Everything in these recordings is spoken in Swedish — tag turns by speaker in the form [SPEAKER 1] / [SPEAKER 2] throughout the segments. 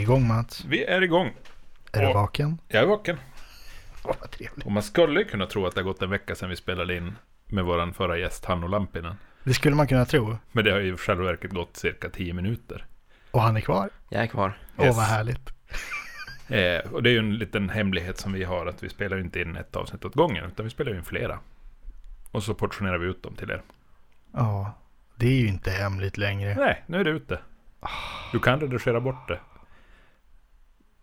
[SPEAKER 1] igång Mats.
[SPEAKER 2] Vi är igång.
[SPEAKER 1] Är du vaken?
[SPEAKER 2] Jag är vaken.
[SPEAKER 1] Åh, vad trevligt.
[SPEAKER 2] Och man skulle kunna tro att det har gått en vecka sedan vi spelade in med våran förra gäst Hanno Lampinen.
[SPEAKER 1] Det skulle man kunna tro.
[SPEAKER 2] Men det har ju i själva verket gått cirka 10 minuter.
[SPEAKER 1] Och han är kvar.
[SPEAKER 3] Jag är kvar.
[SPEAKER 1] Åh,
[SPEAKER 2] Yes.
[SPEAKER 1] vad härligt.
[SPEAKER 2] Eh, och det är ju en liten hemlighet som vi har att vi spelar ju inte in ett avsnitt åt gången utan vi spelar in flera. Och så portionerar vi ut dem till er.
[SPEAKER 1] Ja, det är ju inte hemligt längre.
[SPEAKER 2] Nej, nu är det ute. Du kan redigera bort det.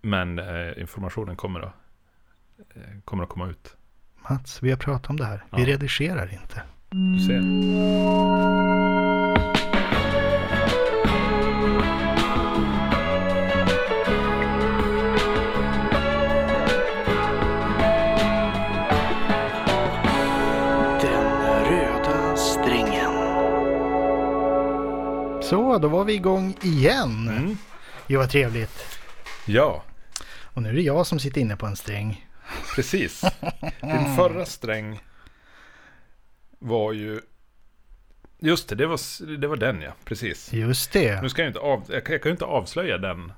[SPEAKER 2] Men eh, informationen kommer att, eh, kommer att komma ut.
[SPEAKER 1] Mats, vi har pratat om det här. Vi
[SPEAKER 2] Ja.
[SPEAKER 1] redigerar inte.
[SPEAKER 2] Du ser.
[SPEAKER 1] Den röda strängen. Så, då var vi igång igen.
[SPEAKER 2] Mm.
[SPEAKER 1] Det var trevligt.
[SPEAKER 2] Ja,
[SPEAKER 1] Och nu är det jag som sitter inne på en sträng.
[SPEAKER 2] precis. Din förra sträng var ju... Just det, det var, det var den ja, precis.
[SPEAKER 1] Just det.
[SPEAKER 2] Nu ska jag inte av, jag, kan- jag kan ju inte avslöja den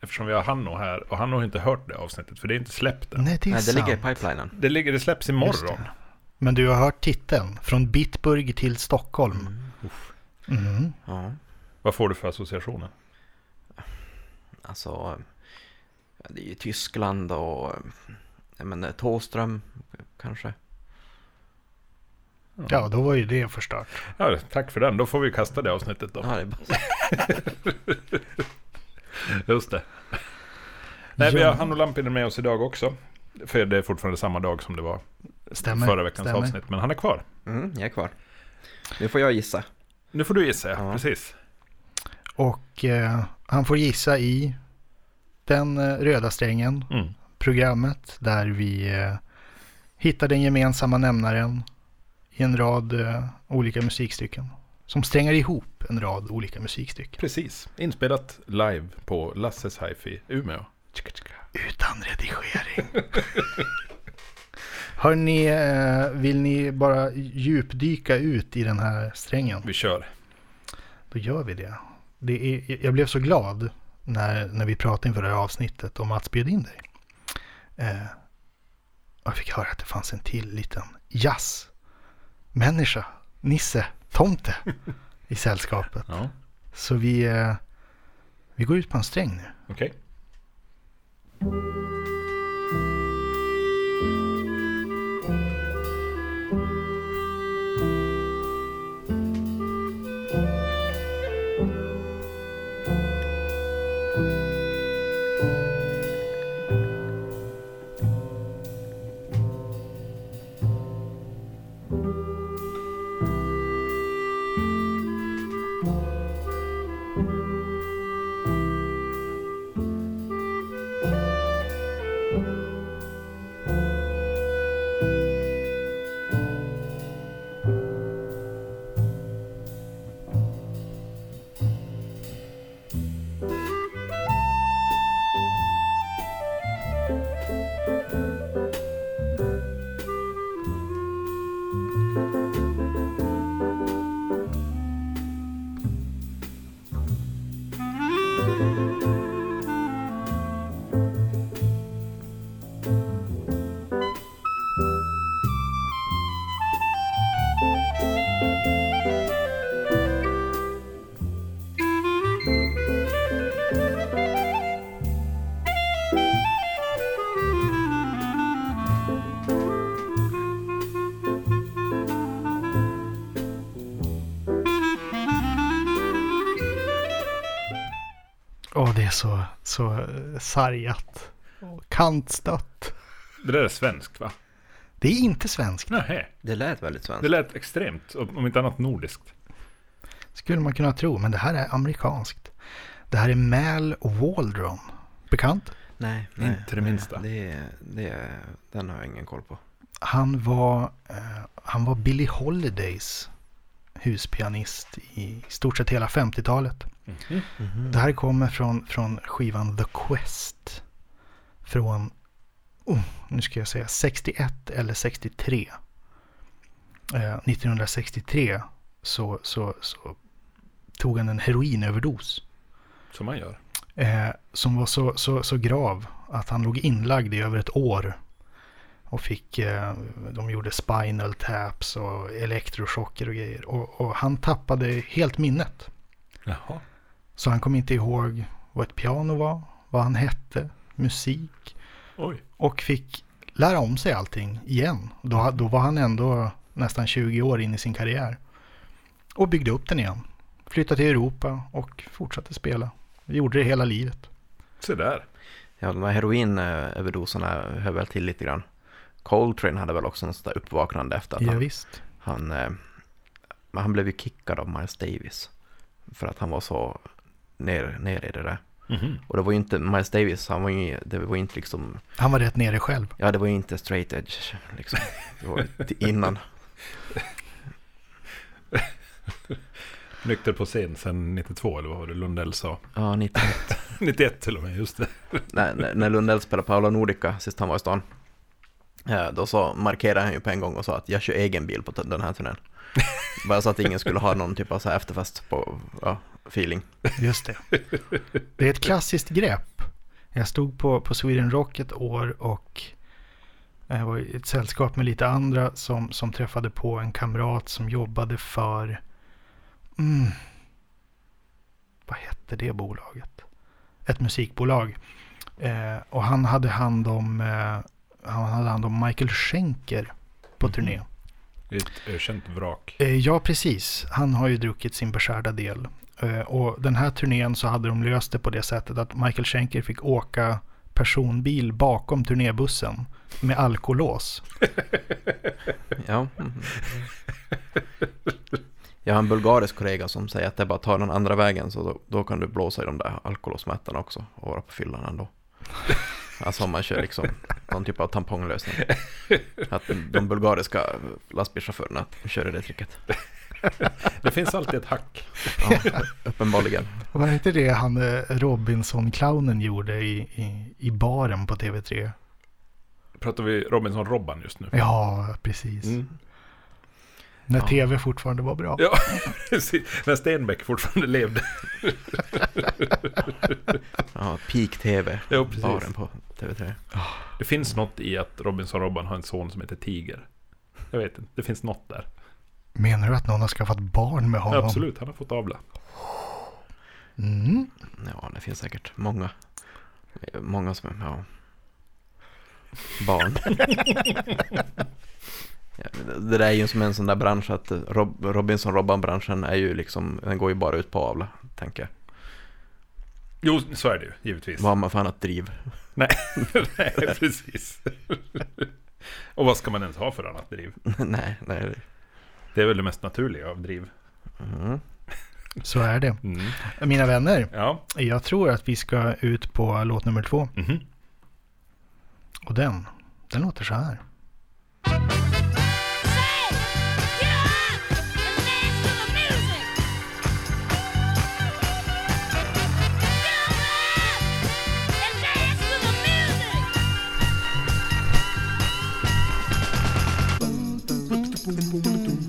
[SPEAKER 2] eftersom vi har Hanno här och Hanno har inte hört det avsnittet för det är inte släppt än.
[SPEAKER 1] Nej, det är
[SPEAKER 3] Nej, det
[SPEAKER 1] sant.
[SPEAKER 3] ligger i pipelinen.
[SPEAKER 2] Det, ligger, det släpps imorgon.
[SPEAKER 1] det. Men du har hört titeln. Från Bitburg till Stockholm. Mm.
[SPEAKER 3] Ja,
[SPEAKER 2] Vad får du för associationer?
[SPEAKER 3] alltså. Det är ju Tyskland och jag menar, Thåström kanske.
[SPEAKER 1] Ja, då var ju det förstört.
[SPEAKER 2] Ja, tack för den. Då får vi kasta det avsnittet då.
[SPEAKER 3] Ja, det bara...
[SPEAKER 2] Just det. Nej, vi
[SPEAKER 1] Ja.
[SPEAKER 2] har Hanno Lampinen med oss idag också. För det är fortfarande samma dag som det var
[SPEAKER 1] Stämmer.
[SPEAKER 2] förra veckans
[SPEAKER 1] stämmer.
[SPEAKER 2] avsnitt. Men han är kvar.
[SPEAKER 3] mm, jag är kvar. Nu får jag gissa.
[SPEAKER 2] Nu får du gissa. Ja. precis.
[SPEAKER 1] Och eh, han får gissa i den eh, röda strängen.
[SPEAKER 2] Mm.
[SPEAKER 1] Programmet där vi eh, hittar den gemensamma nämnaren i en rad eh, olika musikstycken. Som strängar ihop en rad olika musikstycken.
[SPEAKER 2] Precis. Inspelat live på Lasses Hi-Fi Umeå.
[SPEAKER 1] Utan redigering. Hör ni, vill ni bara djupdyka ut i den här strängen?
[SPEAKER 2] Vi kör.
[SPEAKER 1] Då gör vi det. det är, jag blev så glad när, när vi pratade inför det här avsnittet och Mats bjöd in dig. Eh, jag fick höra att det fanns en till liten jazz människa, Nisse, tomte i sällskapet.
[SPEAKER 2] Ja,
[SPEAKER 1] Så vi, eh, vi går ut på en sträng nu.
[SPEAKER 2] okej.
[SPEAKER 1] Åh, så, så sargat. Och kantstött.
[SPEAKER 2] Det där är svenskt va?
[SPEAKER 1] Det är inte svenskt.
[SPEAKER 2] Nej,
[SPEAKER 3] Det lät väldigt
[SPEAKER 2] det
[SPEAKER 3] svenskt.
[SPEAKER 2] lät extremt. Om inte annat nordiskt.
[SPEAKER 1] Skulle man kunna tro, men det här är amerikanskt. Det här är Mal Waldron. Bekant?
[SPEAKER 3] Nej, nej.
[SPEAKER 2] Inte det minsta.
[SPEAKER 3] Det, det, den har jag ingen koll på.
[SPEAKER 1] Han var, eh, han var Billie Holidays huspianist i stort sett hela 50-talet. Det här kommer från, från skivan The Quest. Från, oh, nu ska jag säga 61 eller 63. Eh, 1963 så, så, så tog han en heroinöverdos.
[SPEAKER 2] Som man gör.
[SPEAKER 1] Eh, som var så, så, så grav att han låg inlagd i över ett år. Och fick, eh, de gjorde spinal taps och elektrochocker och grejer. Och, och han tappade helt minnet.
[SPEAKER 2] Jaha.
[SPEAKER 1] Så han kom inte ihåg vad ett piano var, vad han hette, musik.
[SPEAKER 2] Oj.
[SPEAKER 1] Och fick lära om sig allting igen. Då, då var han ändå nästan 20 år in i sin karriär. Och byggde upp den igen. Flyttade till Europa och fortsatte spela. Gjorde det hela livet.
[SPEAKER 2] Se där.
[SPEAKER 3] Ja, de här heroinöverdoserna hör väl till lite grann. Coltrane hade väl också något sånt där uppvaknande efter att
[SPEAKER 1] Ja,
[SPEAKER 3] han,
[SPEAKER 1] visst.
[SPEAKER 3] han, eh, men han blev ju kickad av Miles Davis. För att han var så ner, ner i det där.
[SPEAKER 2] Mhm.
[SPEAKER 3] Och det var ju inte, Miles Davis, han var ju, det var inte liksom,
[SPEAKER 1] Han var rätt nere själv.
[SPEAKER 3] ja det var ju inte straight edge liksom. Det var innan.
[SPEAKER 2] Nykter på scen sedan 92 eller vad var det Lundell sa?
[SPEAKER 3] Ja, 91.
[SPEAKER 2] 91 till och med, just det.
[SPEAKER 3] när, när- Lundell spelade Paolo Nordica sist han var i stan. Eh, då så markerade han ju på en gång och sa att jag kör egen bil på den här turnén. Bara så att ingen skulle ha någon typ av så här efterfest på ja, feeling.
[SPEAKER 1] Just det. Det är ett klassiskt grepp. Jag stod på, på Sweden Rock ett år och eh, jag var i ett sällskap med lite andra som, som träffade på en kamrat som jobbade för... Mm, vad hette det bolaget? Ett musikbolag. Eh, och han hade hand om, eh, han hade hand om Michael Schenker på
[SPEAKER 2] Mhm.
[SPEAKER 1] turné.
[SPEAKER 2] Ett ökänt vrak.
[SPEAKER 1] Eh, Ja, precis. Han har ju druckit sin beskärda del. Eh, Och den här turnén så hade de löst det på det sättet att Michael Schenker fick åka personbil bakom turnébussen med alkolås.
[SPEAKER 3] Ja. mhm. Jag har en bulgarisk kollega som säger att det är bara att ta den andra vägen så då, då kan du blåsa i de där alkolåsmättarna också och vara på fyllan ändå. Alltså om man kör liksom någon typ av tamponglösning. Att de bulgariska lastbilschaufförerna kör det tricket.
[SPEAKER 2] Det finns alltid ett hack.
[SPEAKER 3] Ja, uppenbarligen.
[SPEAKER 1] Var det inte det han eh, Robinson-clownen gjorde i, i, i baren på TV3?
[SPEAKER 2] Pratar vi Robinson-Robban just nu?
[SPEAKER 1] Ja, precis.
[SPEAKER 2] Mm.
[SPEAKER 1] När
[SPEAKER 3] Ja.
[SPEAKER 1] TV fortfarande var bra.
[SPEAKER 2] Ja, precis. När Stenbeck fortfarande levde.
[SPEAKER 3] Ja, Peak TV.
[SPEAKER 2] Ja, precis.
[SPEAKER 3] Baren på TV3.
[SPEAKER 2] Det finns något i att Robinson-Robban har en son som heter Tiger. Jag vet inte, det finns något där.
[SPEAKER 1] Menar du att någon har skaffat barn med
[SPEAKER 2] Ja,
[SPEAKER 1] honom?
[SPEAKER 2] absolut, han har fått avla.
[SPEAKER 1] Mm.
[SPEAKER 3] Ja, det finns säkert många. Många som ja. Barn. Ja, det- där är ju som en sån där bransch att Rob, Robinson-Robban-branschen är ju liksom, den går ju bara ut på avla, tänker jag.
[SPEAKER 2] Jo, så är det ju, givetvis.
[SPEAKER 3] Vad har man för annat driv?
[SPEAKER 2] Nej, precis. Och vad ska man ens ha för annat driv?
[SPEAKER 3] nej, nej.
[SPEAKER 2] Det är väl det mest naturliga av driv.
[SPEAKER 3] Mm.
[SPEAKER 1] Så är det.
[SPEAKER 2] Mm.
[SPEAKER 1] Mina vänner,
[SPEAKER 2] Ja.
[SPEAKER 1] jag tror att vi ska ut på låt nummer två.
[SPEAKER 2] Mhm.
[SPEAKER 1] Och den, den låter så här.
[SPEAKER 4] Tum, tum, tum, tum.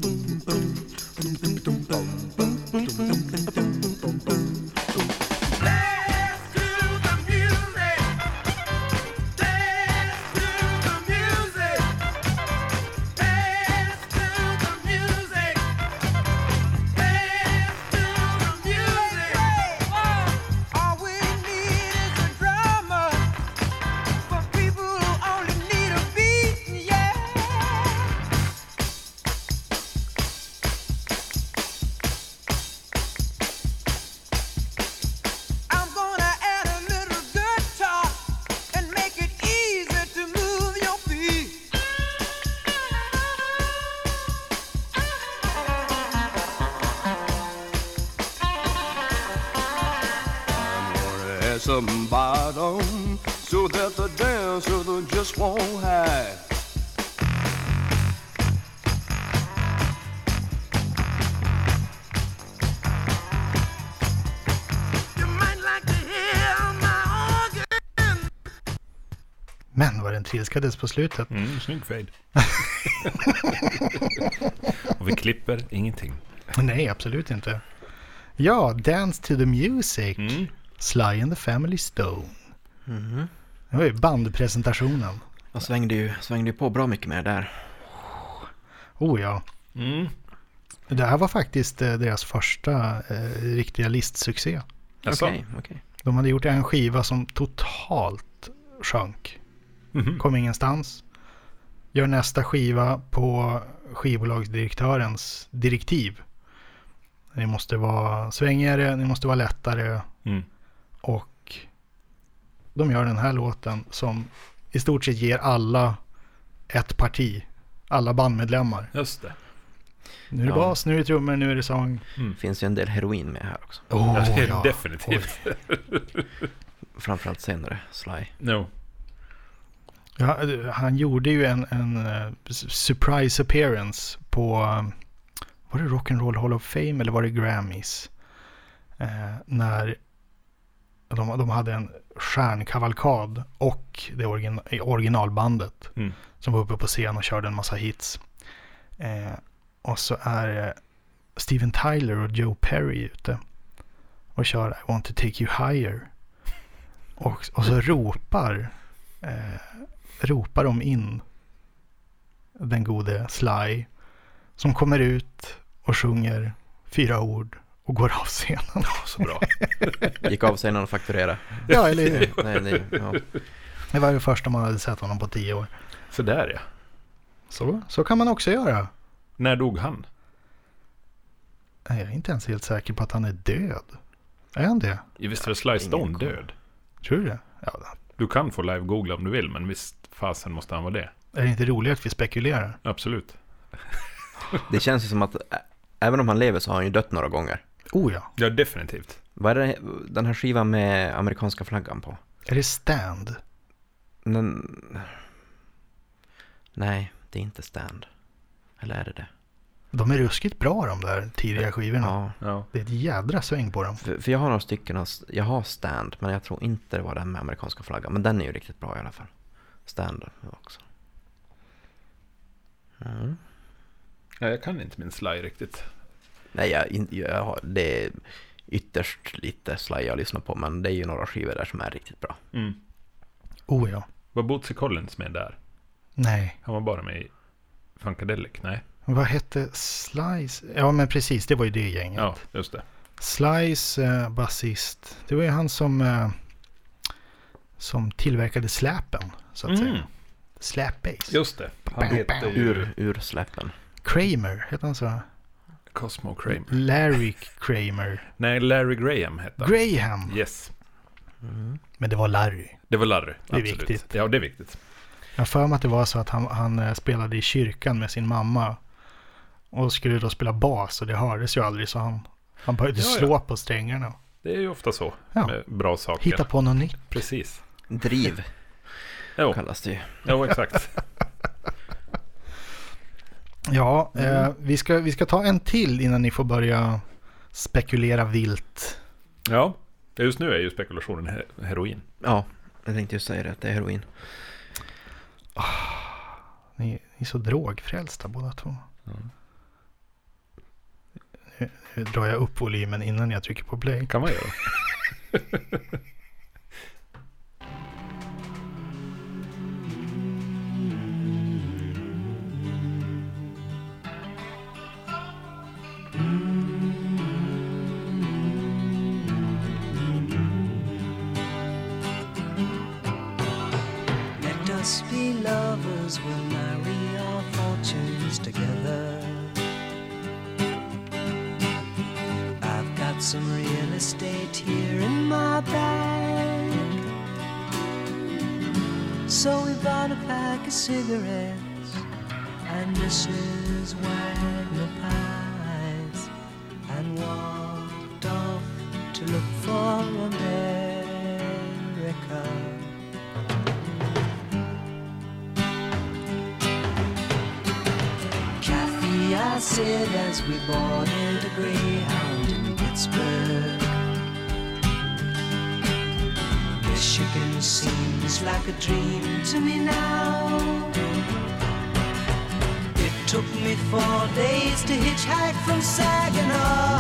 [SPEAKER 4] Bottom so that the dancer just won't hide.
[SPEAKER 1] Men vad den trilskades på slutet.
[SPEAKER 2] Mm, snygg fade. Och vi klipper ingenting.
[SPEAKER 1] Nej, absolut inte. Ja, Dance to the Music.
[SPEAKER 2] Mm.
[SPEAKER 1] Sly and the Family Stone.
[SPEAKER 3] Mhm.
[SPEAKER 1] Det var ju bandpresentationen.
[SPEAKER 3] Jag svängde ju, svängde ju på bra mycket mer där.
[SPEAKER 1] Oh ja.
[SPEAKER 2] Mm.
[SPEAKER 1] Det här var faktiskt eh, deras första eh, riktiga listsuccé.
[SPEAKER 3] Okej, okej.
[SPEAKER 1] De hade gjort en skiva som totalt sjönk.
[SPEAKER 2] Mhm.
[SPEAKER 1] Kom ingenstans. Gör nästa skiva på skivbolagsdirektörens direktiv. Ni måste vara svängigare, ni måste vara lättare
[SPEAKER 2] Mm.
[SPEAKER 1] Och de gör den här låten som i stort sett ger alla ett parti. Alla bandmedlemmar.
[SPEAKER 2] Just det.
[SPEAKER 1] Nu är det
[SPEAKER 3] Ja.
[SPEAKER 1] bas, nu är det trummor, nu är det sång.
[SPEAKER 2] Mm.
[SPEAKER 3] Finns ju en del heroin med här också.
[SPEAKER 1] Oh,
[SPEAKER 2] ja,
[SPEAKER 1] ja.
[SPEAKER 2] definitivt.
[SPEAKER 3] Framförallt senare, Sly.
[SPEAKER 2] No.
[SPEAKER 1] Ja, han gjorde ju en, en eh, surprise appearance på, eh, var det Rock'n'Roll Hall of Fame eller var det Grammys? Eh, när de, de hade en stjärnkavalkad och det origin, originalbandet
[SPEAKER 2] Mm.
[SPEAKER 1] som var uppe på scen och körde en massa hits. Eh, och så är eh, Steven Tyler och Joe Perry ute och kör I want to take you higher. Och, och så ropar, eh, ropar de in den gode Sly som kommer ut och sjunger fyra ord och går av scenen.
[SPEAKER 2] Så bra.
[SPEAKER 3] Gick av scenen och fakturerade.
[SPEAKER 1] Ja, eller hur?
[SPEAKER 3] Nej, nej, ja.
[SPEAKER 1] Det var det första man hade sett honom på tio år.
[SPEAKER 2] Så där ja.
[SPEAKER 1] Så, så kan man också göra.
[SPEAKER 2] När dog han?
[SPEAKER 1] Nej, Jag är inte ens helt säker på att han är död. Är han det?
[SPEAKER 2] Visst är Sly Stone död?
[SPEAKER 1] Tror du det? Ja,
[SPEAKER 2] Du kan få live-googla om du vill, men visst fasen måste han vara det.
[SPEAKER 1] är det inte roligt att vi spekulerar?
[SPEAKER 2] Absolut.
[SPEAKER 3] Det känns ju som att även om han lever så har han ju dött några gånger.
[SPEAKER 1] Oh ja.
[SPEAKER 2] Ja, definitivt.
[SPEAKER 3] Vad är det, den här skivan med amerikanska flaggan på?
[SPEAKER 1] Är det Stand?
[SPEAKER 3] Den... Nej, det är inte Stand. Eller är det det?
[SPEAKER 1] De är ruskigt bra de där tidiga skivorna.
[SPEAKER 3] Ja,
[SPEAKER 2] Ja.
[SPEAKER 1] Det är ett jädra sväng på dem.
[SPEAKER 3] för, för jag har några stycken, av- jag har Stand, men jag tror inte det var den med amerikanska flaggan. Men den är ju riktigt bra i alla fall. Stand också. Mm.
[SPEAKER 2] ja. Jag kan inte min Sly riktigt.
[SPEAKER 3] Nej, jag, jag har, det är ytterst lite Sly jag lyssnar på, men det är ju några skivor där som är riktigt bra.
[SPEAKER 2] Mm.
[SPEAKER 1] Oh ja.
[SPEAKER 2] Var Bootsy Collins med där?
[SPEAKER 1] Nej.
[SPEAKER 2] Han var bara med i Funkadelic? Nej.
[SPEAKER 1] Vad hette Slice? Ja men precis, det var ju det gänget.
[SPEAKER 2] Ja, just det.
[SPEAKER 1] Slice eh, basist. Det var ju han som, eh, som tillverkade släpen. Så att
[SPEAKER 2] Mm.
[SPEAKER 1] säga. Slap bass.
[SPEAKER 2] Just det. Han heter ju
[SPEAKER 3] Ur, ur släppen.
[SPEAKER 1] Kramer, heter han så?
[SPEAKER 2] Cosmo Kramer.
[SPEAKER 1] Larry Kramer.
[SPEAKER 2] Nej, Larry Graham hette han.
[SPEAKER 1] Graham.
[SPEAKER 2] Yes.
[SPEAKER 3] Mm.
[SPEAKER 1] Men det var Larry.
[SPEAKER 2] Det var Larry.
[SPEAKER 1] Det är
[SPEAKER 2] absolut.
[SPEAKER 1] viktigt.
[SPEAKER 2] Ja, det är viktigt.
[SPEAKER 1] Jag har för mig att det var så att han, han eh, spelade i kyrkan med sin mamma. Och skulle då spela bas och det hördes ju aldrig så han, han började
[SPEAKER 2] Ja, ja.
[SPEAKER 1] slå på strängarna.
[SPEAKER 2] Det är ju ofta så
[SPEAKER 1] Ja.
[SPEAKER 2] med bra saker.
[SPEAKER 1] Hitta på något nytt.
[SPEAKER 2] Precis.
[SPEAKER 3] Driv
[SPEAKER 2] Jo,
[SPEAKER 3] kallas det ju.
[SPEAKER 2] jo exakt.
[SPEAKER 1] Ja, eh, vi, ska, vi ska ta en till innan ni får börja spekulera vilt.
[SPEAKER 2] Ja, just nu är ju spekulationen he- heroin.
[SPEAKER 3] Ja, jag tänkte just säga det, att det är heroin.
[SPEAKER 1] Ni, ni är så drogfrälsta båda två.
[SPEAKER 2] Mm.
[SPEAKER 1] Nu, nu drar jag upp volymen innan jag trycker på play.
[SPEAKER 2] kan man göra.
[SPEAKER 5] we'll marry our fortunes together. I've got some real estate here in my bag. So we bought a pack of cigarettes and Mrs. Wagner pies and walked off to look for America. I said as we boarded a Greyhound in Pittsburgh. Michigan seems like a dream to me now. It took me four days to hitchhike from Saginaw.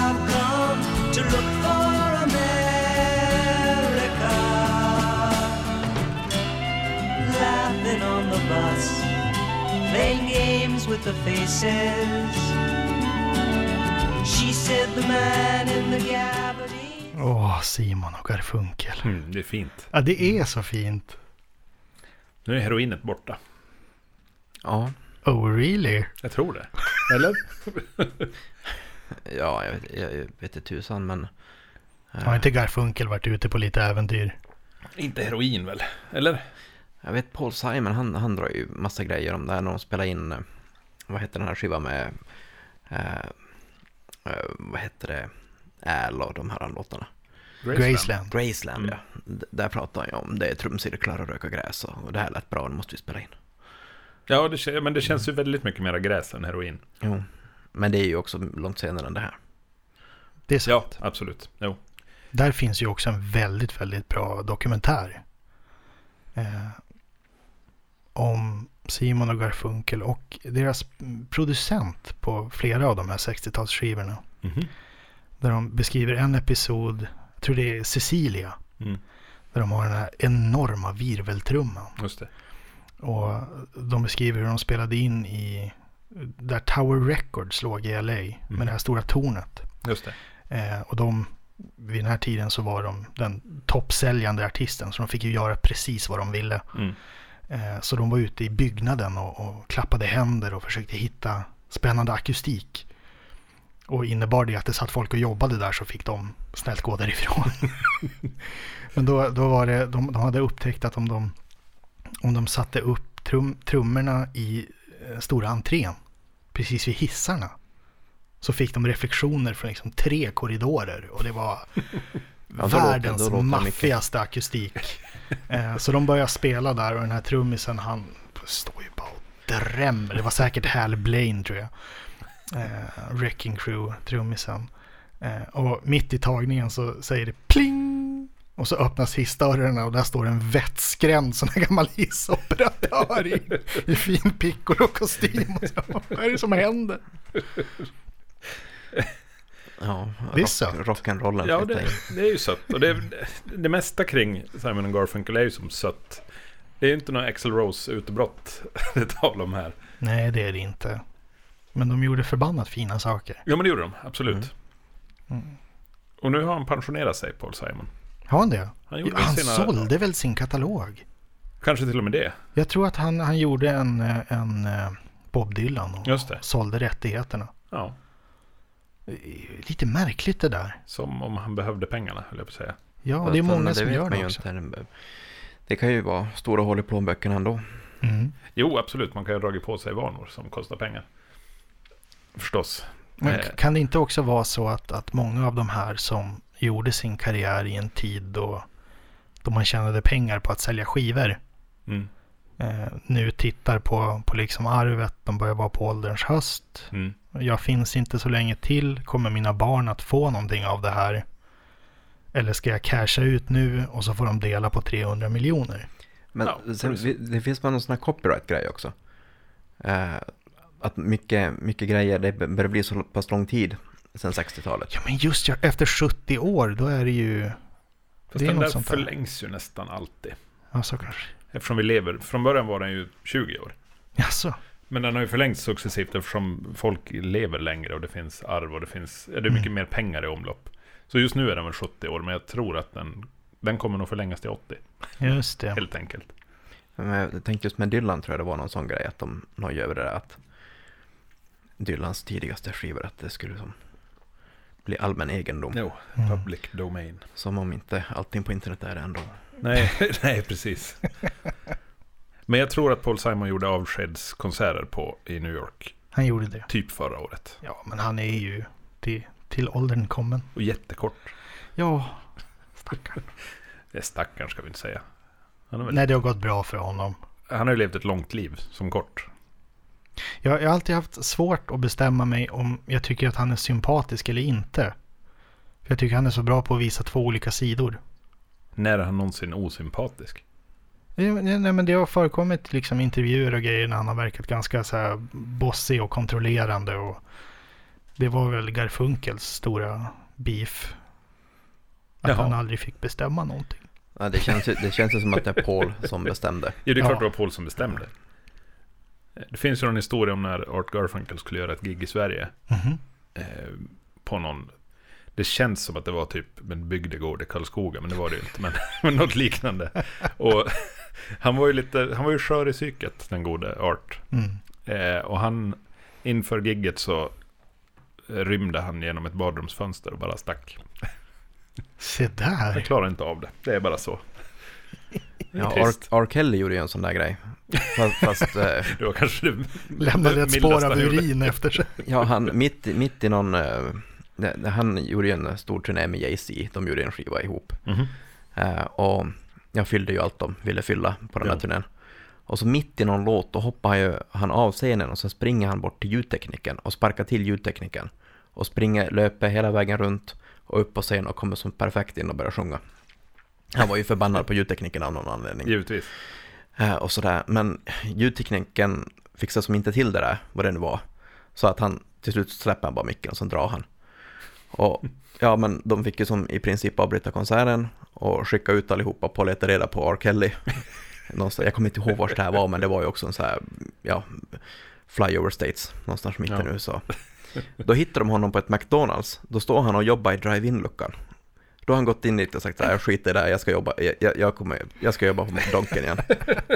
[SPEAKER 5] I've come to look for America. Laughing on the bus. With the faces. She said the man in the gabardine.
[SPEAKER 1] Åh, Simon och Garfunkel.
[SPEAKER 2] Mm, det är fint.
[SPEAKER 1] Ja, det är så fint.
[SPEAKER 2] Nu är heroinet borta.
[SPEAKER 3] Ja,
[SPEAKER 1] Oh, really?
[SPEAKER 2] Jag tror det. Eller?
[SPEAKER 3] ja jag, vet, jag, vet inte tusan men... eh,
[SPEAKER 1] Har inte Garfunkel varit ute på lite äventyr?
[SPEAKER 2] Inte heroin väl? Eller?
[SPEAKER 3] Jag vet Paul Simon, han, han drar ju massa grejer om det här när de spelar in, eh, vad heter den här skivan med, eh, eh, vad heter det, Al och de här låtarna.
[SPEAKER 1] Graceland.
[SPEAKER 3] Graceland,
[SPEAKER 2] Mm.
[SPEAKER 3] ja. D- där pratar han ju om det är trumcirklar och röka gräs och, och det här lät bra, nu måste vi spela in.
[SPEAKER 2] Ja, det, men det känns ju väldigt mycket mera gräs än heroin.
[SPEAKER 3] Jo, men det är ju också långt senare än det här.
[SPEAKER 1] Det är sant.
[SPEAKER 2] Ja, absolut. Jo.
[SPEAKER 1] Där finns ju också en väldigt, väldigt bra dokumentär. Eh, om Simon och Garfunkel och deras producent på flera av de här 60-talsskivorna.
[SPEAKER 2] Mhm.
[SPEAKER 1] Där de beskriver en episod, jag tror det är Cecilia.
[SPEAKER 2] Mm.
[SPEAKER 1] Där de har den här enorma virveltrumman.
[SPEAKER 2] Just det.
[SPEAKER 1] Och de beskriver hur de spelade in i, där Tower Records låg i LA.
[SPEAKER 2] Mhm.
[SPEAKER 1] Med det här stora tornet.
[SPEAKER 2] Just det.
[SPEAKER 1] Eh, och de, vid den här tiden så var de den toppsäljande artisten. Så de fick ju göra precis vad de ville.
[SPEAKER 2] Mm.
[SPEAKER 1] Eh, så de var ute i byggnaden och, och klappade händer och försökte hitta spännande akustik. Och innebar det att det satt folk och jobbade där så fick de snällt gå därifrån. Men då, då var det, de, de hade upptäckt att om de, om de satte upp trum, trummorna i eh, stora entrén, precis vid hissarna, så fick de reflektioner från liksom tre korridorer. Och det var
[SPEAKER 3] Ja,
[SPEAKER 1] världens maffigaste akustik. Eh, så de började spela där och den här trummisen han står ju bara och drämmer. Det var säkert Hal Blaine tror jag. Eh, Wrecking Crew, trummisen. Eh, och mitt i tagningen så säger det pling! Och så öppnas hissdörrarna och där står en vettskrämd sån här gammal hissoperatör i, i fin piccolo-kostym. Vad är det som händer?
[SPEAKER 3] Ja,
[SPEAKER 1] Det är
[SPEAKER 3] rock,
[SPEAKER 1] sött.
[SPEAKER 3] rock'n'rollen
[SPEAKER 2] Ja, det, det är ju sött. Och det, det mesta kring Simon Garfunkel är ju som sött. Det är ju inte några Axl Rose utbrott det är tal om här.
[SPEAKER 1] Nej, det är det inte. Men de gjorde förbannat fina saker.
[SPEAKER 2] Ja, men det gjorde de. Absolut.
[SPEAKER 1] Mm.
[SPEAKER 2] Och nu har han pensionerat sig, Paul Simon.
[SPEAKER 1] Har han det?
[SPEAKER 2] Han gjorde
[SPEAKER 1] Han
[SPEAKER 2] sina...
[SPEAKER 1] sålde väl sin katalog?
[SPEAKER 2] Kanske till och med det.
[SPEAKER 1] Jag tror att han, han gjorde en, eh, en eh, Bob Dylan och
[SPEAKER 2] Just det.
[SPEAKER 1] sålde rättigheterna.
[SPEAKER 2] Ja,
[SPEAKER 1] Lite märkligt det där.
[SPEAKER 2] som om han behövde pengarna, höll jag på att säga.
[SPEAKER 1] Ja, det är många som gör det
[SPEAKER 3] ju
[SPEAKER 1] också.
[SPEAKER 3] inte. Det kan ju vara stora hål i plånböckerna ändå.
[SPEAKER 1] Mm.
[SPEAKER 2] Jo, absolut. Man kan ju ha dragit på sig vanor som kostar pengar. Förstås.
[SPEAKER 1] Men
[SPEAKER 2] Eh.
[SPEAKER 1] kan det inte också vara så att, att många av de här som gjorde sin karriär i en tid då, då man tjänade pengar på att sälja skivor
[SPEAKER 2] Mm.
[SPEAKER 1] eh, nu tittar på, på liksom arvet, de börjar vara på ålderns höst.
[SPEAKER 2] Mm.
[SPEAKER 1] Jag finns inte så länge till. Kommer mina barn att få någonting av det här? Eller ska jag casha ut nu och så får de dela på 300 miljoner?
[SPEAKER 3] Men
[SPEAKER 2] Ja,
[SPEAKER 3] sen, det finns bara någon sån här copyright-grej också. Eh, att mycket, mycket grejer, det börjar bli så pass lång tid sedan 60-talet.
[SPEAKER 1] Ja, men just ja, efter 70 år, då är det ju...
[SPEAKER 2] Fast
[SPEAKER 1] Det är
[SPEAKER 2] den
[SPEAKER 1] något
[SPEAKER 2] där
[SPEAKER 1] sånt där.
[SPEAKER 2] förlängs ju nästan alltid.
[SPEAKER 1] Ja, så kanske.
[SPEAKER 2] Eftersom vi lever. Från början var den ju 20 år.
[SPEAKER 1] Jaså?
[SPEAKER 2] Men den har ju förlängts successivt eftersom folk lever längre och det finns arv och det finns... Det är mycket
[SPEAKER 1] Mm.
[SPEAKER 2] mer pengar i omlopp. Så just nu är den väl 70 år, men jag tror att den... Den kommer nog förlängas till 80,
[SPEAKER 1] Just det.
[SPEAKER 2] helt enkelt.
[SPEAKER 3] Men jag tänkte just med Dylan tror jag det var någon sån grej att de nöjde över det där att Dylans tidigaste skivor att det skulle som bli allmän egendom.
[SPEAKER 2] Jo,
[SPEAKER 1] Mm.
[SPEAKER 2] public domain.
[SPEAKER 3] Som om inte allting på internet är det ändå.
[SPEAKER 2] Nej, nej, precis. Men jag tror att Paul Simon gjorde avskedskonserter på i New York,
[SPEAKER 1] Han gjorde det.
[SPEAKER 2] typ förra året.
[SPEAKER 1] Ja, men han är ju till, till åldern kommen.
[SPEAKER 2] Och jättekort.
[SPEAKER 1] Ja, stackarn.
[SPEAKER 2] Det är stackarn ska vi inte säga. Väl,
[SPEAKER 1] Nej, det har gått bra för honom.
[SPEAKER 2] han har ju levt ett långt liv som kort.
[SPEAKER 1] Jag, jag har alltid haft svårt att bestämma mig om jag tycker att han är sympatisk eller inte. För jag tycker han är så bra på att visa två olika sidor.
[SPEAKER 2] När är han någonsin osympatisk?
[SPEAKER 1] Nej, men- nej, men det har förekommit liksom intervjuer och grejer när han har verkat ganska så här bossig och kontrollerande. Och det var väl Garfunkels stora beef. Att
[SPEAKER 2] Jaha.
[SPEAKER 1] han aldrig fick bestämma någonting.
[SPEAKER 3] Ja, det, känns, ju- det känns ju som att det är Paul som bestämde.
[SPEAKER 2] Jo, det är
[SPEAKER 1] Ja.
[SPEAKER 2] klart det var Paul som bestämde. Det finns ju en historia om när Art Garfunkel skulle göra ett gig i Sverige.
[SPEAKER 1] Mhm.
[SPEAKER 2] Eh, på någon... Det känns som att det var typ en bygdegård i Karlskoga, men det var det ju inte. Men, men något liknande. Och han var ju lite, han var ju skör i psyket, den gode Art.
[SPEAKER 1] Mm.
[SPEAKER 2] Eh, och han, inför gigget så rymde han genom ett badrumsfönster och bara stack.
[SPEAKER 1] Se
[SPEAKER 2] Jag
[SPEAKER 1] där.
[SPEAKER 2] klarar inte av det. Det är bara så.
[SPEAKER 3] Ja,
[SPEAKER 2] Trist.
[SPEAKER 3] R. R. Kelly gjorde ju en sån där grej. Fast, fast eh,
[SPEAKER 2] Det var kanske det
[SPEAKER 1] Lämnade ett spår av urin efter sig.
[SPEAKER 3] ja, han mitt, mitt i någon... han gjorde ju en stor turné med Jay-Z. De gjorde en skiva ihop.
[SPEAKER 2] Mhm.
[SPEAKER 3] Eh, och jag fyllde ju allt de ville fylla på den här
[SPEAKER 2] Ja.
[SPEAKER 3] turnén. Och så mitt i någon låt, då hoppar ju han av scenen och så springer han bort till ljudtekniken och sparkar till ljudtekniken. Och springer, löper hela vägen runt och upp på scen och kommer som perfekt in och börjar sjunga. Han var ju förbannad på ljudtekniken av någon anledning.
[SPEAKER 2] Givetvis.
[SPEAKER 3] Eh, och sådär. Men ljudtekniken fixade som inte till det där, vad det nu var. Så att han till slut släpper han bara micken och så drar han. Och ja, men de fick ju som i princip avbryta konserten och skicka ut allihopa på att leta reda på R. Kelly. Någonstans, jag kommer inte ihåg var det här var, men det var ju också en så här, ja, flyover states, någonstans mitt i
[SPEAKER 2] Ja.
[SPEAKER 3] USA. Då hittar de honom på ett McDonalds. Då står han och jobbar i drive-in-luckan. Då har han gått in dit och sagt så här, jag skiter i det här, jag ska jobba, jag, jag, kommer, jag ska jobba på McDonken igen.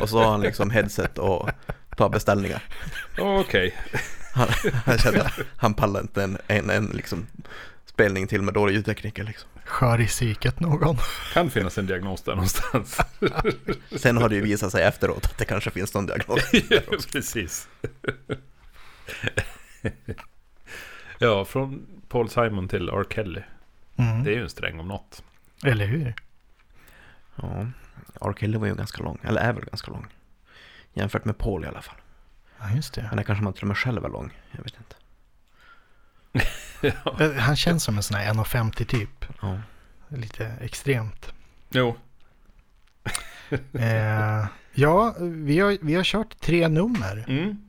[SPEAKER 3] Och så har han liksom headset och tar beställningar.
[SPEAKER 2] Okej.
[SPEAKER 3] Han, han kände att han pallar inte en, en, en liksom spelning till med dålig ljudtekniker liksom.
[SPEAKER 1] Skör i psyket någon.
[SPEAKER 2] Kan finnas en diagnos där någonstans.
[SPEAKER 3] Sen har det ju visat sig efteråt att det kanske finns någon diagnos.
[SPEAKER 2] Precis. ja, från Paul Simon till R. Kelly.
[SPEAKER 1] Mm.
[SPEAKER 2] Det är ju en sträng om något.
[SPEAKER 1] Eller hur?
[SPEAKER 3] Ja, R. Kelly var ju ganska lång, eller är väl ganska lång. Jämfört med Paul i alla fall.
[SPEAKER 1] Ja, just det.
[SPEAKER 3] Men det kanske man till och med själv är lång, jag vet inte.
[SPEAKER 2] Ja.
[SPEAKER 1] Han känns som en sån här 1,50 typ.
[SPEAKER 3] Ja.
[SPEAKER 1] Lite extremt.
[SPEAKER 2] Jo,
[SPEAKER 1] Eh, ja, vi har, vi har kört tre nummer.
[SPEAKER 2] mm.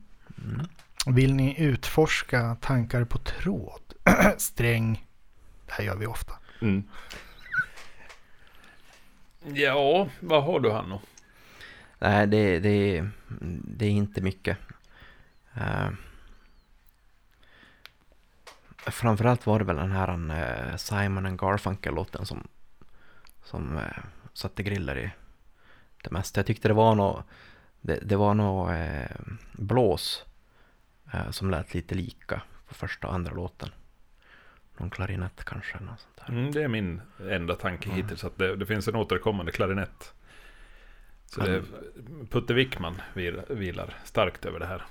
[SPEAKER 3] Mm.
[SPEAKER 1] Vill ni utforska tankar på tråd? Sträng. Det här gör vi ofta.
[SPEAKER 2] Mm. Ja, vad har du Hanno?
[SPEAKER 3] Nej, det, det, det är inte mycket. Uh, framförallt var det väl den här uh, Simon and Garfunkel-låten som, som uh, satte griller i det mesta. Jag tyckte det var något, det, det var något uh, blås eh, som lät lite lika på första och andra låten. Någon klarinett kanske. Något sånt där.
[SPEAKER 2] Mm, det är min enda tanke
[SPEAKER 3] Ja.
[SPEAKER 2] hittills. Att det, det finns en återkommande klarinett. Så det, Putte Wickman vil, vilar starkt över det här.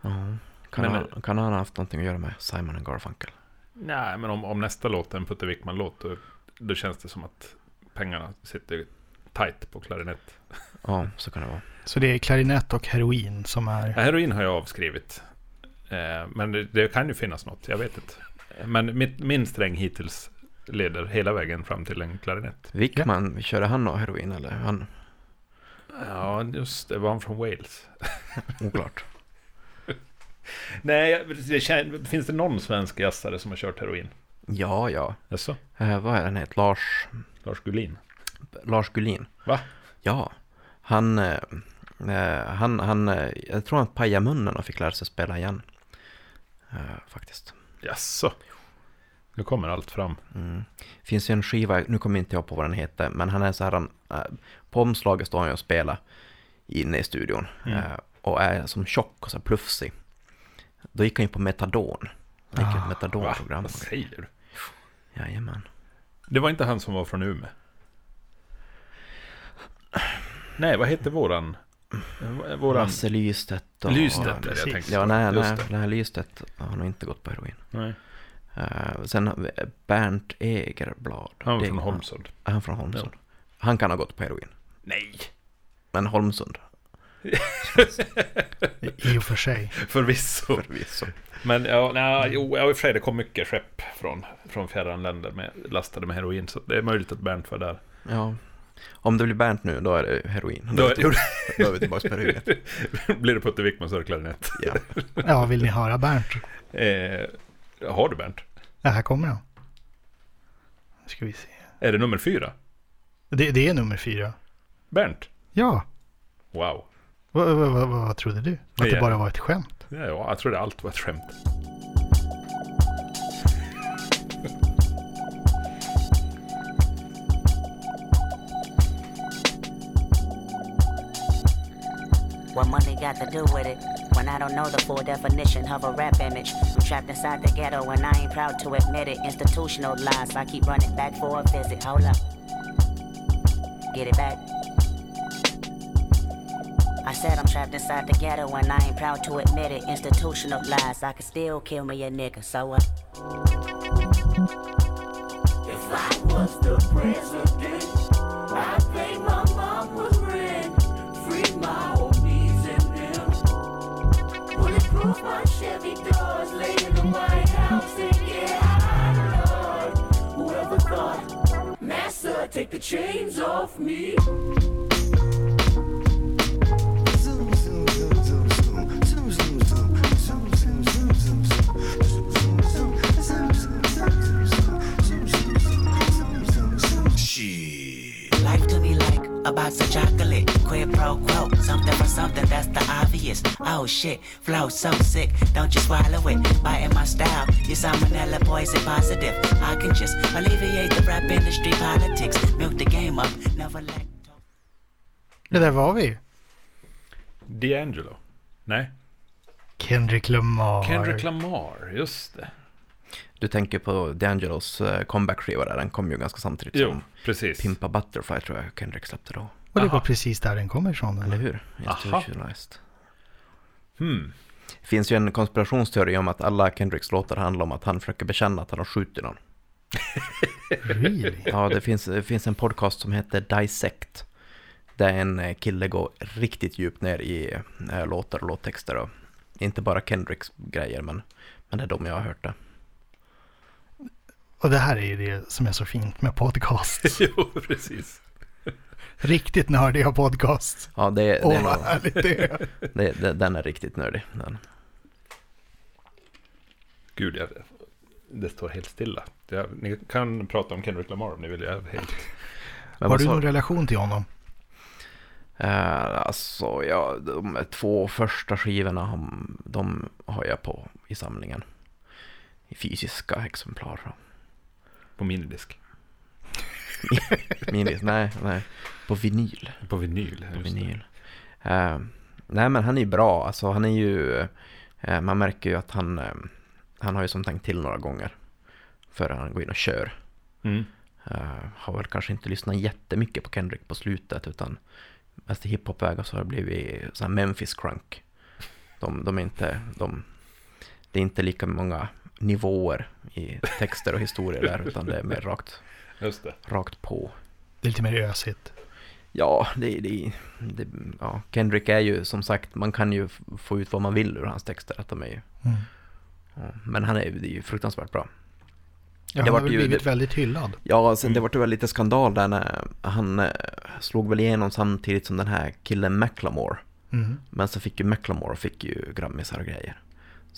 [SPEAKER 3] Ja. Kan,
[SPEAKER 2] Men-
[SPEAKER 3] han, kan han ha haft någonting att göra med Simon and Garfunkel?
[SPEAKER 2] Nej, men om, om nästa låt är en Putte Wickman-låt, då, då känns det som att pengarna sitter tight på klarinett.
[SPEAKER 3] Ja, så kan det vara.
[SPEAKER 1] Så det är klarinett och heroin som är...
[SPEAKER 2] Ja, heroin har jag avskrivit. Eh, men det, det kan ju finnas något, jag vet inte. Men mitt, min sträng hittills leder hela vägen fram till en klarinett.
[SPEAKER 3] Wickman, körde han någon heroin eller? Han,
[SPEAKER 2] Ja, just det. Var han från Wales?
[SPEAKER 3] oklart.
[SPEAKER 2] Nej, det kän- finns det någon svensk jazzare som har kört heroin?
[SPEAKER 3] Ja, ja.
[SPEAKER 2] Jaså?
[SPEAKER 3] Eh, vad är den heter? Lars,
[SPEAKER 2] Lars Gullin?
[SPEAKER 3] Lars Gullin.
[SPEAKER 2] Va?
[SPEAKER 3] Ja. Han, eh, eh, han, han, eh, jag tror han pajade munnen och fick lära sig spela igen. Eh, faktiskt.
[SPEAKER 2] Jaså? Nu kommer allt fram.
[SPEAKER 3] Mm. Finns ju en skiva, nu kommer inte jag på vad den heter, men han är så här, han, eh, på omslaget står han ju och spelar inne i studion.
[SPEAKER 2] Mm.
[SPEAKER 3] och är som tjock och så här plufsig. Då gick han ju på metadon. Han gick
[SPEAKER 1] Ah,
[SPEAKER 3] ett
[SPEAKER 2] Va?
[SPEAKER 3] metadonprogram.
[SPEAKER 2] Vad säger du?
[SPEAKER 3] Jajamän.
[SPEAKER 2] Det var inte han som var från Umeå? Nej, vad hette våran? Våran...
[SPEAKER 3] Lasse Lystedt och...
[SPEAKER 2] Lystedt är det jag tänkte.
[SPEAKER 3] Ja, nej, nej, nej, Lystedt har nog inte gått på heroin.
[SPEAKER 2] Nej.
[SPEAKER 3] Uh, sen har vi Bernt Egerblad.
[SPEAKER 2] Han var från Holmsund.
[SPEAKER 3] Är han från Holmsund? Han kan ha gått på heroin.
[SPEAKER 2] Nej!
[SPEAKER 3] Men Holmsund,
[SPEAKER 1] I och för sig.
[SPEAKER 2] Förvisso.
[SPEAKER 3] förvisso.
[SPEAKER 2] Men ja, nej, jo, ja, i och för sig det kom mycket skepp från, från fjärran länder med, lastade med heroin. Så det är möjligt att Bernt var där.
[SPEAKER 3] Ja. Om det blir Bernt nu, då är det heroin.
[SPEAKER 2] Då,
[SPEAKER 3] Då,
[SPEAKER 2] jo,
[SPEAKER 3] då är vi tillbaka på heroin.
[SPEAKER 2] blir det Putte Wickman så är det klarinett.
[SPEAKER 3] Ja.
[SPEAKER 1] Ja, vill ni höra Bernt?
[SPEAKER 2] Eh, har du Bernt?
[SPEAKER 1] Ja, här kommer han. Nu ska vi se.
[SPEAKER 2] Är det nummer fyra?
[SPEAKER 1] Det, det är nummer fyra.
[SPEAKER 2] Bernt?
[SPEAKER 1] Ja,
[SPEAKER 2] Wow.
[SPEAKER 1] Vad, vad, vad, vad trodde du? Att det
[SPEAKER 2] Ja.
[SPEAKER 1] bara var ett skämt?
[SPEAKER 2] Ja, jag trodde allt var ett skämt.
[SPEAKER 6] What money got to do with it? When I don't know the full definition of a rap image. I'm trapped inside the ghetto and I ain't proud to admit it. Institutional lies, I keep running back for a visit. Hold up. Get it back. Said I'm trapped inside the ghetto and I ain't proud to admit it. Institutional lies, I could still kill me a nigga, so what?
[SPEAKER 7] If I was the president, I'd pay my mom was rent, free my homies and them. Bulletproof my Chevy doors, lay in the White House and get high, Lord. Whoever thought, Massa, take the chains off me.
[SPEAKER 6] Be like a chocolate. Quid pro quo, something for something, that's the obvious. Oh shit, flow so sick, don't you swallow it. Biting my style, you salmonella poison positive. I can just alleviate the rap industry politics. Milk the game up, never let
[SPEAKER 1] Det där var vi.
[SPEAKER 2] D'Angelo. Nej.
[SPEAKER 1] Kendrick Lamar.
[SPEAKER 2] Kendrick Lamar, just det.
[SPEAKER 3] Du tänker på D'Angelos eh, comeback-skiva där, den kom ju ganska samtidigt
[SPEAKER 2] Jo,
[SPEAKER 3] som
[SPEAKER 2] precis.
[SPEAKER 3] Pimpa Butterfly tror jag Kendrick släppte då.
[SPEAKER 1] Och det var
[SPEAKER 2] Aha.
[SPEAKER 1] precis där den kommer ifrån.
[SPEAKER 3] Eller
[SPEAKER 1] Den.
[SPEAKER 3] hur? Institutionalized.
[SPEAKER 2] Hmm.
[SPEAKER 3] Det finns ju en konspirationsteori om att alla Kendricks låtar handlar om att han försöker bekänna att han har skjutit någon.
[SPEAKER 1] Really?
[SPEAKER 3] Ja, det finns, det finns en podcast som heter Dissect. Där en eh, kille går riktigt djupt ner i eh, låtar och låttexter. Och inte bara Kendricks grejer, men, men det är de jag har hört det.
[SPEAKER 1] Och det här är ju det som är så fint med podcasts.
[SPEAKER 2] jo, precis.
[SPEAKER 1] Riktigt nördiga podcasts.
[SPEAKER 3] Ja, det, det
[SPEAKER 1] Åh,
[SPEAKER 3] är
[SPEAKER 1] vad
[SPEAKER 3] nog,
[SPEAKER 1] härligt det är.
[SPEAKER 3] det, det, den är riktigt nördig. Den.
[SPEAKER 2] Gud, jag, det står helt stilla. Jag, ni kan prata om Kendrick Lamar om ni vill. Jag helt...
[SPEAKER 3] Men
[SPEAKER 1] Har du någon relation till honom?
[SPEAKER 3] Eh, alltså, ja, de två första skivorna, de har jag på i samlingen. I fysiska exemplar.
[SPEAKER 2] På minidisk.
[SPEAKER 3] Minis, nej, nej. På vinyl.
[SPEAKER 2] På vinyl.
[SPEAKER 3] På vinyl. Eh, nej, men han är ju bra. Alltså, han är ju... eh, man märker ju att han... eh, han har ju som tänkt till några gånger. Före han går in och kör.
[SPEAKER 2] Mm.
[SPEAKER 3] Har väl kanske inte lyssnat jättemycket på Kendrick på slutet utan mest i hiphopvägar så har det blivit så här Memphis crunk. De, de är inte, de, det är inte lika många nivåer i texter och historier där utan det är mer rakt,
[SPEAKER 2] Just det.
[SPEAKER 3] rakt på.
[SPEAKER 1] Det är lite mer ösigt.
[SPEAKER 3] Ja, det, det, det, ja, Kendrick är ju som sagt, man kan ju få ut vad man vill ur hans texter. Att de är ju,
[SPEAKER 1] Mm.
[SPEAKER 3] ja, men han är, det är ju fruktansvärt bra.
[SPEAKER 1] Ja,
[SPEAKER 3] Det
[SPEAKER 1] han har
[SPEAKER 3] vart
[SPEAKER 1] väl
[SPEAKER 3] ju-
[SPEAKER 1] blivit
[SPEAKER 3] det-
[SPEAKER 1] väldigt hyllad.
[SPEAKER 3] Ja, sen det var ju väl lite skandal där när han eh, slog väl igenom samtidigt som den här killen Macklemore.
[SPEAKER 1] Mm.
[SPEAKER 3] Men så fick ju Macklemore fick ju grammisar och grejer.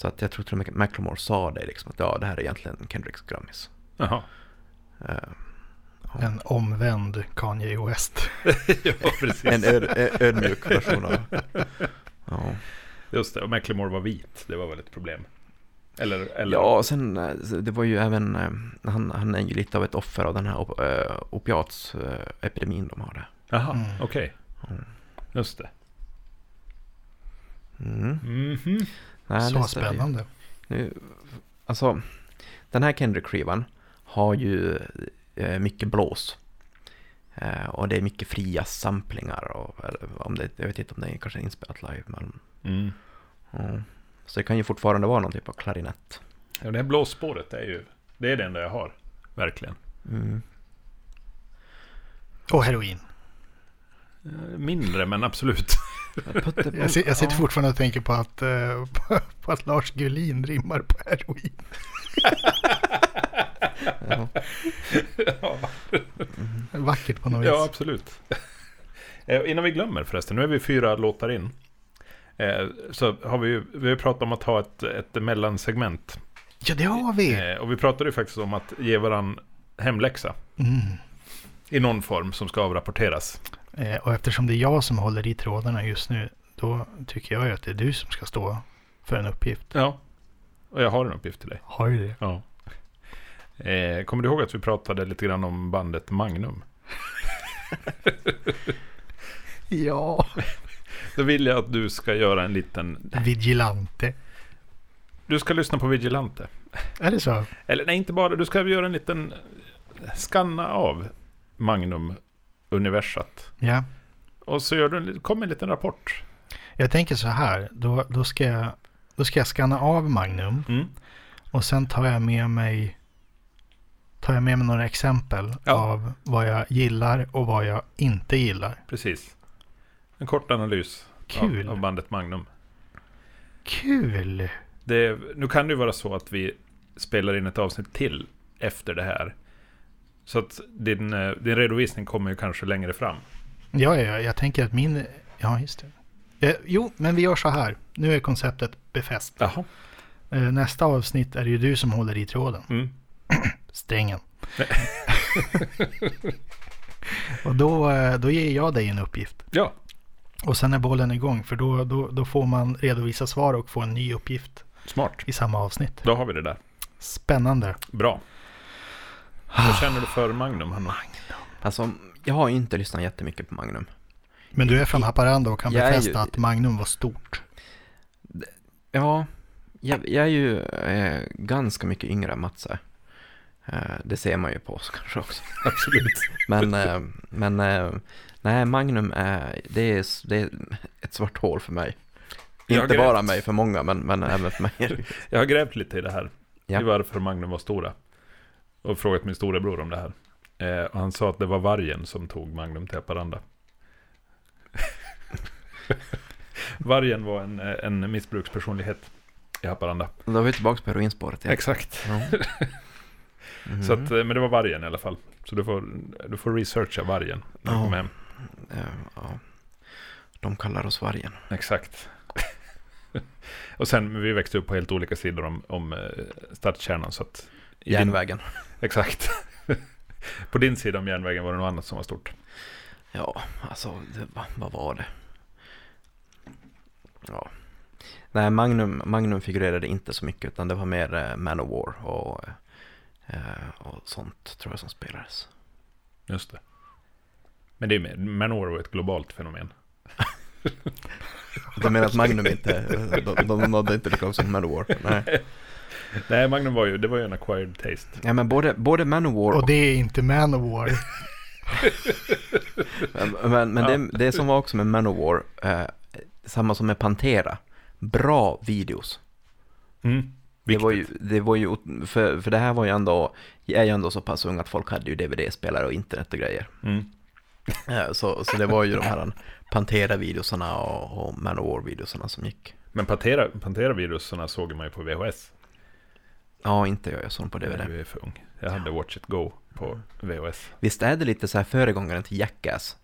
[SPEAKER 3] Så att jag tror till och med Macklemore sa det liksom att ja, det här är egentligen Kendricks grammis.
[SPEAKER 2] Jaha.
[SPEAKER 3] Eh, ja.
[SPEAKER 1] En omvänd Kanye West.
[SPEAKER 2] ja, precis.
[SPEAKER 3] En ödmjuk version av... Ja.
[SPEAKER 2] Just det. Och Macklemore var vit. Det var väl ett problem. Eller, eller...
[SPEAKER 3] ja, sen eh, det var ju även, eh, han, han är ju lite av ett offer av den här op, opiatsepidemin de har där.
[SPEAKER 2] Jaha,
[SPEAKER 1] Mm.
[SPEAKER 2] okej.
[SPEAKER 3] Mm.
[SPEAKER 2] Just det.
[SPEAKER 3] Mm.
[SPEAKER 2] Mhm.
[SPEAKER 3] Nej,
[SPEAKER 1] så spännande.
[SPEAKER 3] Nu, alltså, den här Kendrick-skivan har ju eh, mycket blås. Eh, och det är mycket fria samplingar. Och, eller, om det, jag vet inte om det är kanske inspelat live. Men,
[SPEAKER 2] Mm.
[SPEAKER 3] Så det kan ju fortfarande vara någon typ av klarinett.
[SPEAKER 2] Ja, det här blåsspåret är ju... Det är det enda jag har. Verkligen.
[SPEAKER 3] Mm.
[SPEAKER 1] Och heroin.
[SPEAKER 2] Eh, Mindre, men absolut.
[SPEAKER 1] Jag, jag sitter
[SPEAKER 3] ja.
[SPEAKER 1] fortfarande och tänker på att, eh, på, på att Lars Gullin rimmar på heroin.
[SPEAKER 3] Ja.
[SPEAKER 1] Vackert på något
[SPEAKER 2] Ja,
[SPEAKER 1] vis.
[SPEAKER 2] absolut. Eh, Innan vi glömmer förresten, nu är vi fyra låtar in. Eh, Så har vi ju vi har pratat om att ha ett, ett mellansegment.
[SPEAKER 1] Ja, det har vi.
[SPEAKER 2] Och vi pratade ju faktiskt om att ge varann hemläxa.
[SPEAKER 1] Mm.
[SPEAKER 2] I någon form som ska avrapporteras.
[SPEAKER 1] Eh, och eftersom det är jag som håller i trådarna just nu, då tycker jag ju att det är du som ska stå för en uppgift.
[SPEAKER 2] Ja. Och jag har en uppgift till dig.
[SPEAKER 1] Har du det?
[SPEAKER 2] Ja. Eh, kommer du ihåg att vi pratade lite grann om bandet Magnum?
[SPEAKER 1] Ja.
[SPEAKER 2] Då vill jag att du ska göra en liten...
[SPEAKER 1] Vigilante.
[SPEAKER 2] Du ska lyssna på Vigilante.
[SPEAKER 1] Är det så?
[SPEAKER 2] Eller nej, inte bara. Du ska göra en liten... Skanna av Magnum-universat.
[SPEAKER 1] Ja.
[SPEAKER 2] Och så gör du kom en liten rapport.
[SPEAKER 1] Jag tänker så här. Då, då, ska jag, då ska jag skanna av Magnum.
[SPEAKER 2] Mm.
[SPEAKER 1] Och sen tar jag med mig tar jag med mig några exempel
[SPEAKER 2] Ja.
[SPEAKER 1] av vad jag gillar och vad jag inte gillar.
[SPEAKER 2] Precis. En kort analys
[SPEAKER 1] Kul.
[SPEAKER 2] Av, av bandet Magnum.
[SPEAKER 1] Kul!
[SPEAKER 2] Det, nu kan det ju vara så att vi spelar in ett avsnitt till efter det här. Så att din, eh, din redovisning kommer ju kanske längre fram.
[SPEAKER 1] Ja, ja, jag tänker att min... Ja, just det. Eh, jo, men vi gör så här. Nu är konceptet befäst. Eh, nästa avsnitt är det ju du som håller i tråden.
[SPEAKER 2] Mm.
[SPEAKER 1] Strängen. och då, eh, då ger jag dig en uppgift.
[SPEAKER 2] Ja,
[SPEAKER 1] Och sen är bollen igång. För då, då, då får man redovisa svar och få en ny uppgift
[SPEAKER 2] smart.
[SPEAKER 1] i samma avsnitt.
[SPEAKER 2] Då har vi det där.
[SPEAKER 1] Spännande.
[SPEAKER 2] Bra. Vad känner du för Magnum, Hanna?
[SPEAKER 3] Alltså, jag har ju inte lyssnat jättemycket på Magnum.
[SPEAKER 1] Men du är från Haparanda och kan
[SPEAKER 3] Jag
[SPEAKER 1] befästa
[SPEAKER 3] ju-
[SPEAKER 1] att Magnum var stort.
[SPEAKER 3] Ja, jag, jag är ju eh, ganska mycket yngre än Mats eh, Det ser man ju på oss kanske också.
[SPEAKER 2] Absolut.
[SPEAKER 3] Men, eh, men eh, nej, Magnum är, det är, det är ett svart hål för mig.
[SPEAKER 2] Jag
[SPEAKER 3] Inte bara mig, för många, men, men även för mig.
[SPEAKER 2] Jag har grävt lite i det här.
[SPEAKER 3] Ja.
[SPEAKER 2] I varför Magnum var stora. Och frågat min storebror om det här. Eh, och han sa att det var vargen som tog Magnum till Haparanda. vargen var en, eh, en missbrukspersonlighet i Haparanda.
[SPEAKER 3] Då är vi tillbaka på heroinspåret igen.
[SPEAKER 2] Exakt.
[SPEAKER 3] Ja. Mhm.
[SPEAKER 2] Så att, eh, men det var vargen i alla fall. Så du får, du får researcha vargen när du
[SPEAKER 3] Ja.
[SPEAKER 2] kommer hem.
[SPEAKER 3] Ja. De kallar oss vargen.
[SPEAKER 2] Exakt. och sen, vi växte upp på helt olika sidor om, om eh, stadskärnan. Så att i din-
[SPEAKER 3] Järnvägen.
[SPEAKER 2] Exakt. på din sida om järnvägen var det något annat som var stort.
[SPEAKER 3] Ja, alltså, det, va, vad var det? Ja. Nej, Magnum, Magnum figurerade inte så mycket, utan det var mer eh, Manowar och, eh, och sånt tror jag som spelades.
[SPEAKER 2] Just det. Men det är med, Manowar var ett globalt fenomen.
[SPEAKER 3] Du menar att Magnum inte, de, de nådde inte lika långt som Manowar? Nej.
[SPEAKER 2] Nej, Magnum var ju, det var ju en acquired taste.
[SPEAKER 3] Ja, men både, både Manowar
[SPEAKER 1] Och
[SPEAKER 3] och...
[SPEAKER 1] det är inte Manowar.
[SPEAKER 3] Men, men, men det, det som var också med Manowar, eh, samma som med Pantera, bra videos.
[SPEAKER 2] Mm.
[SPEAKER 3] Det var, ju, det var ju, för, för det här var ju ändå, jag är ju ändå så pass ung att folk hade ju DVD-spelare och internet och grejer.
[SPEAKER 2] Mm.
[SPEAKER 3] Eh, Så, så det var ju de här Pantera-videosarna och, och Manowar-videosarna som gick.
[SPEAKER 2] Men Pantera, Pantera-virusarna såg man ju på VHS.
[SPEAKER 3] Ja, inte jag, jag såg dem på DVD.
[SPEAKER 2] du är för ung. Jag hade Watch It Go på VHS.
[SPEAKER 3] Visst är det lite så här föregångaren till Jackass?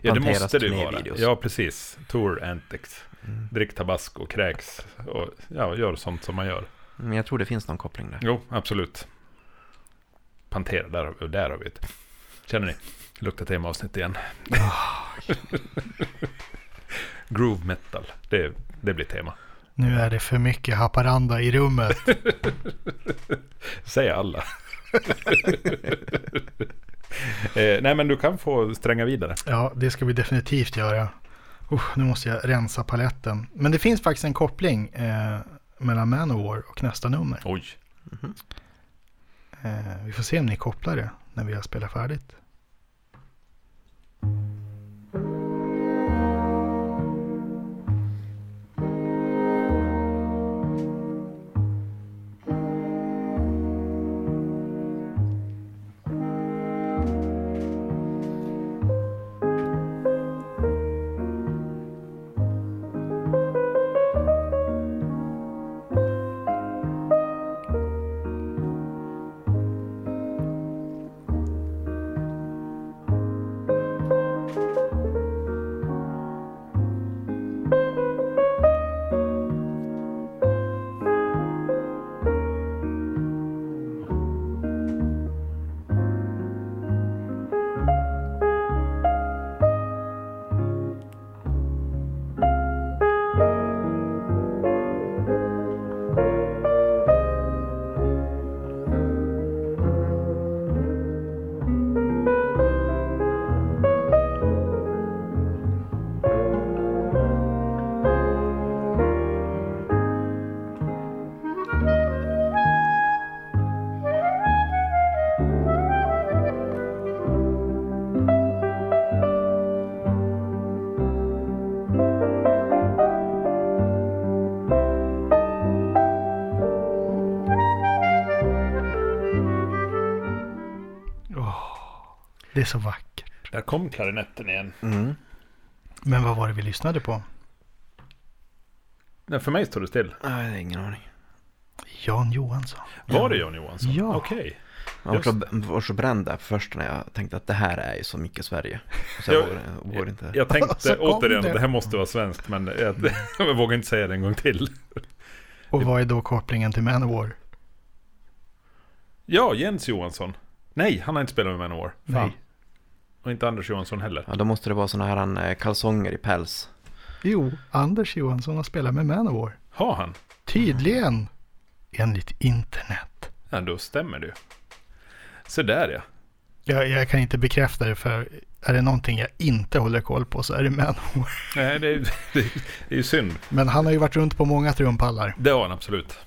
[SPEAKER 2] Ja, det måste det ju vara. Ja, precis. Tour Antics.
[SPEAKER 3] Mm.
[SPEAKER 2] Drick tabasco, kräks och ja, gör sånt som man gör.
[SPEAKER 3] Men jag tror det finns någon koppling där.
[SPEAKER 2] Jo, absolut. Pantera, där, där har vi ett. Känner ni? Luktar temaavsnitt igen. Groove metal, det, det blir tema.
[SPEAKER 1] Nu är det för mycket Haparanda i rummet.
[SPEAKER 2] Säger alla. eh, nej, men du kan få stränga vidare.
[SPEAKER 1] Ja, det ska vi definitivt göra. Usch, nu måste jag rensa paletten. Men det finns faktiskt en koppling eh, mellan Manowar och nästa nummer.
[SPEAKER 2] Oj.
[SPEAKER 1] Eh, vi får se om ni kopplar det när vi har spelat färdigt. Det är så vackert.
[SPEAKER 2] Där kom klarinetten igen.
[SPEAKER 3] Mm.
[SPEAKER 1] Men vad var det vi lyssnade på?
[SPEAKER 2] Nej, för mig står det still.
[SPEAKER 3] Nej, jag har ingen aning.
[SPEAKER 1] Jan Johansson.
[SPEAKER 2] Var det Jan Johansson?
[SPEAKER 1] Ja.
[SPEAKER 2] Okej.
[SPEAKER 3] Jag var så, var så bränd där först när jag tänkte att det här är ju så mycket Sverige. Så jag
[SPEAKER 2] Jag-
[SPEAKER 3] vågar, vågar inte.
[SPEAKER 2] Jag tänkte återigen,
[SPEAKER 1] det.
[SPEAKER 2] det här måste vara svenskt, men jag, jag vågar inte säga det en gång till.
[SPEAKER 1] Och vad är då kopplingen till Manowar?
[SPEAKER 2] Ja, Jens Johansson. Nej, han har inte spelat med Manowar.
[SPEAKER 1] Nej.
[SPEAKER 2] Och inte Anders Johansson heller.
[SPEAKER 3] Ja, då måste det vara såna här eh, kalsonger i päls.
[SPEAKER 1] Jo, Anders Johansson har spelat med Manowar.
[SPEAKER 2] Har han?
[SPEAKER 1] Tydligen. Enligt internet.
[SPEAKER 2] Ja, då stämmer det ju. Så där ja.
[SPEAKER 1] Jag, jag kan inte bekräfta det för är det någonting jag inte håller koll på så är det Manowar.
[SPEAKER 2] Nej, det, är- det, det är ju synd.
[SPEAKER 1] Men han har ju varit runt på många trumpallar.
[SPEAKER 2] Det har han absolut.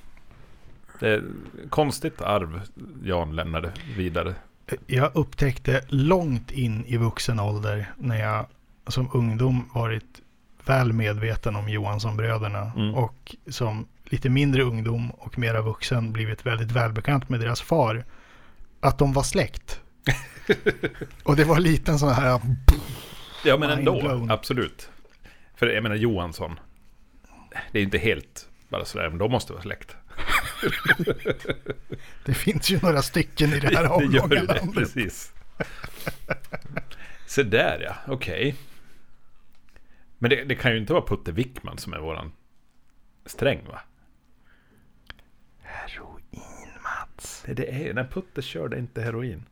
[SPEAKER 2] Det är konstigt arv Jan lämnade vidare.
[SPEAKER 1] Jag upptäckte långt in i vuxen ålder när jag som ungdom varit väl medveten om Johansson-bröderna
[SPEAKER 2] Mm.
[SPEAKER 1] och som lite mindre ungdom och mera vuxen blivit väldigt välbekant med deras far. Att de var släkt. och det var lite en sån här...
[SPEAKER 2] Ja, men ändå.
[SPEAKER 1] blown.
[SPEAKER 2] Absolut. För jag menar Johansson. Det är ju inte helt bara sådär, men de måste vara släkt.
[SPEAKER 1] Det finns ju några stycken i det här
[SPEAKER 2] det gör
[SPEAKER 1] avlånga
[SPEAKER 2] det,
[SPEAKER 1] landet.
[SPEAKER 2] precis. Så där ja, okej. Men det, det kan ju inte vara Putte Wickman som är våran sträng va?
[SPEAKER 1] Heroin, Mats.
[SPEAKER 2] Det, det är ju, när Putte körde inte heroin.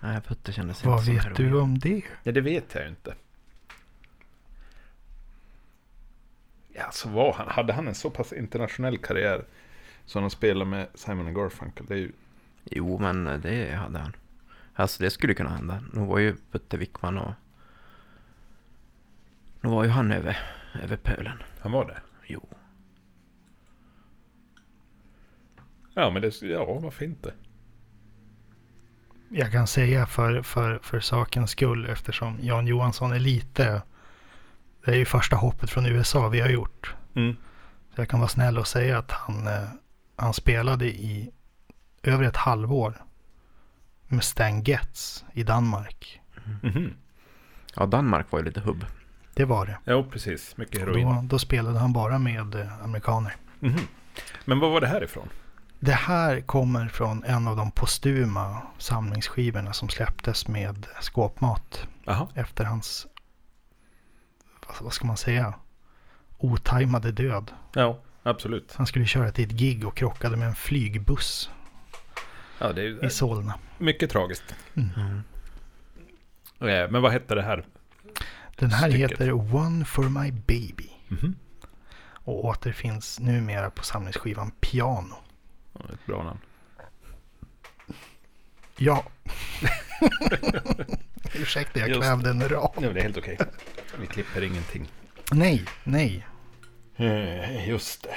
[SPEAKER 3] Nej, Putte kändes
[SPEAKER 1] Vad
[SPEAKER 3] inte som
[SPEAKER 1] vet
[SPEAKER 3] heroin.
[SPEAKER 1] du om det?
[SPEAKER 2] Ja, det vet jag ju inte. Ja, så var han. Hade han en så pass internationell karriär som han spelade med Simon Garfunkel? Det är ju...
[SPEAKER 3] Jo, men det hade han. Alltså det skulle kunna hända. Nu var ju Putte Wickman och... Nu var ju han över, över pölen.
[SPEAKER 2] Han var det?
[SPEAKER 3] Jo.
[SPEAKER 2] Ja, men det... Ja, varför inte?
[SPEAKER 1] Jag kan säga för, för, för sakens skull eftersom Jan Johansson är lite... Det är ju första hoppet från USA vi har gjort.
[SPEAKER 2] Mm.
[SPEAKER 1] Så jag kan vara snäll och säga att han, eh, han spelade i över ett halvår med Stan Getz i Danmark.
[SPEAKER 2] Mhm.
[SPEAKER 3] Ja, Danmark var ju lite hubb.
[SPEAKER 1] Det var det.
[SPEAKER 2] Jo, precis. Mycket heroin.
[SPEAKER 1] Då, då spelade han bara med eh, amerikaner.
[SPEAKER 2] Mhm. Men vad var det här ifrån?
[SPEAKER 1] Det här kommer från en av de postuma samlingsskivorna som släpptes med skåpmat
[SPEAKER 2] Jaha.
[SPEAKER 1] efter hans, vad, vad ska man säga, otajmade död.
[SPEAKER 2] Ja, absolut.
[SPEAKER 1] Han skulle köra till ett gig och krockade med en flygbuss
[SPEAKER 2] Ja, det är ju
[SPEAKER 1] i Solna.
[SPEAKER 2] mycket tragiskt.
[SPEAKER 3] Mm.
[SPEAKER 2] Eh, Men vad hette det här?
[SPEAKER 1] Den här
[SPEAKER 2] Stycket.
[SPEAKER 1] heter One for my baby
[SPEAKER 2] Mhm.
[SPEAKER 1] och återfinns numera på samlingsskivan Piano.
[SPEAKER 2] Ja, Ett bra namn.
[SPEAKER 1] Ja. Ursäkta, jag
[SPEAKER 2] Just.
[SPEAKER 1] krävde en ram.
[SPEAKER 2] Ja, det är helt okej. Vi klipper ingenting.
[SPEAKER 1] Nej, nej.
[SPEAKER 2] Eh, Just det.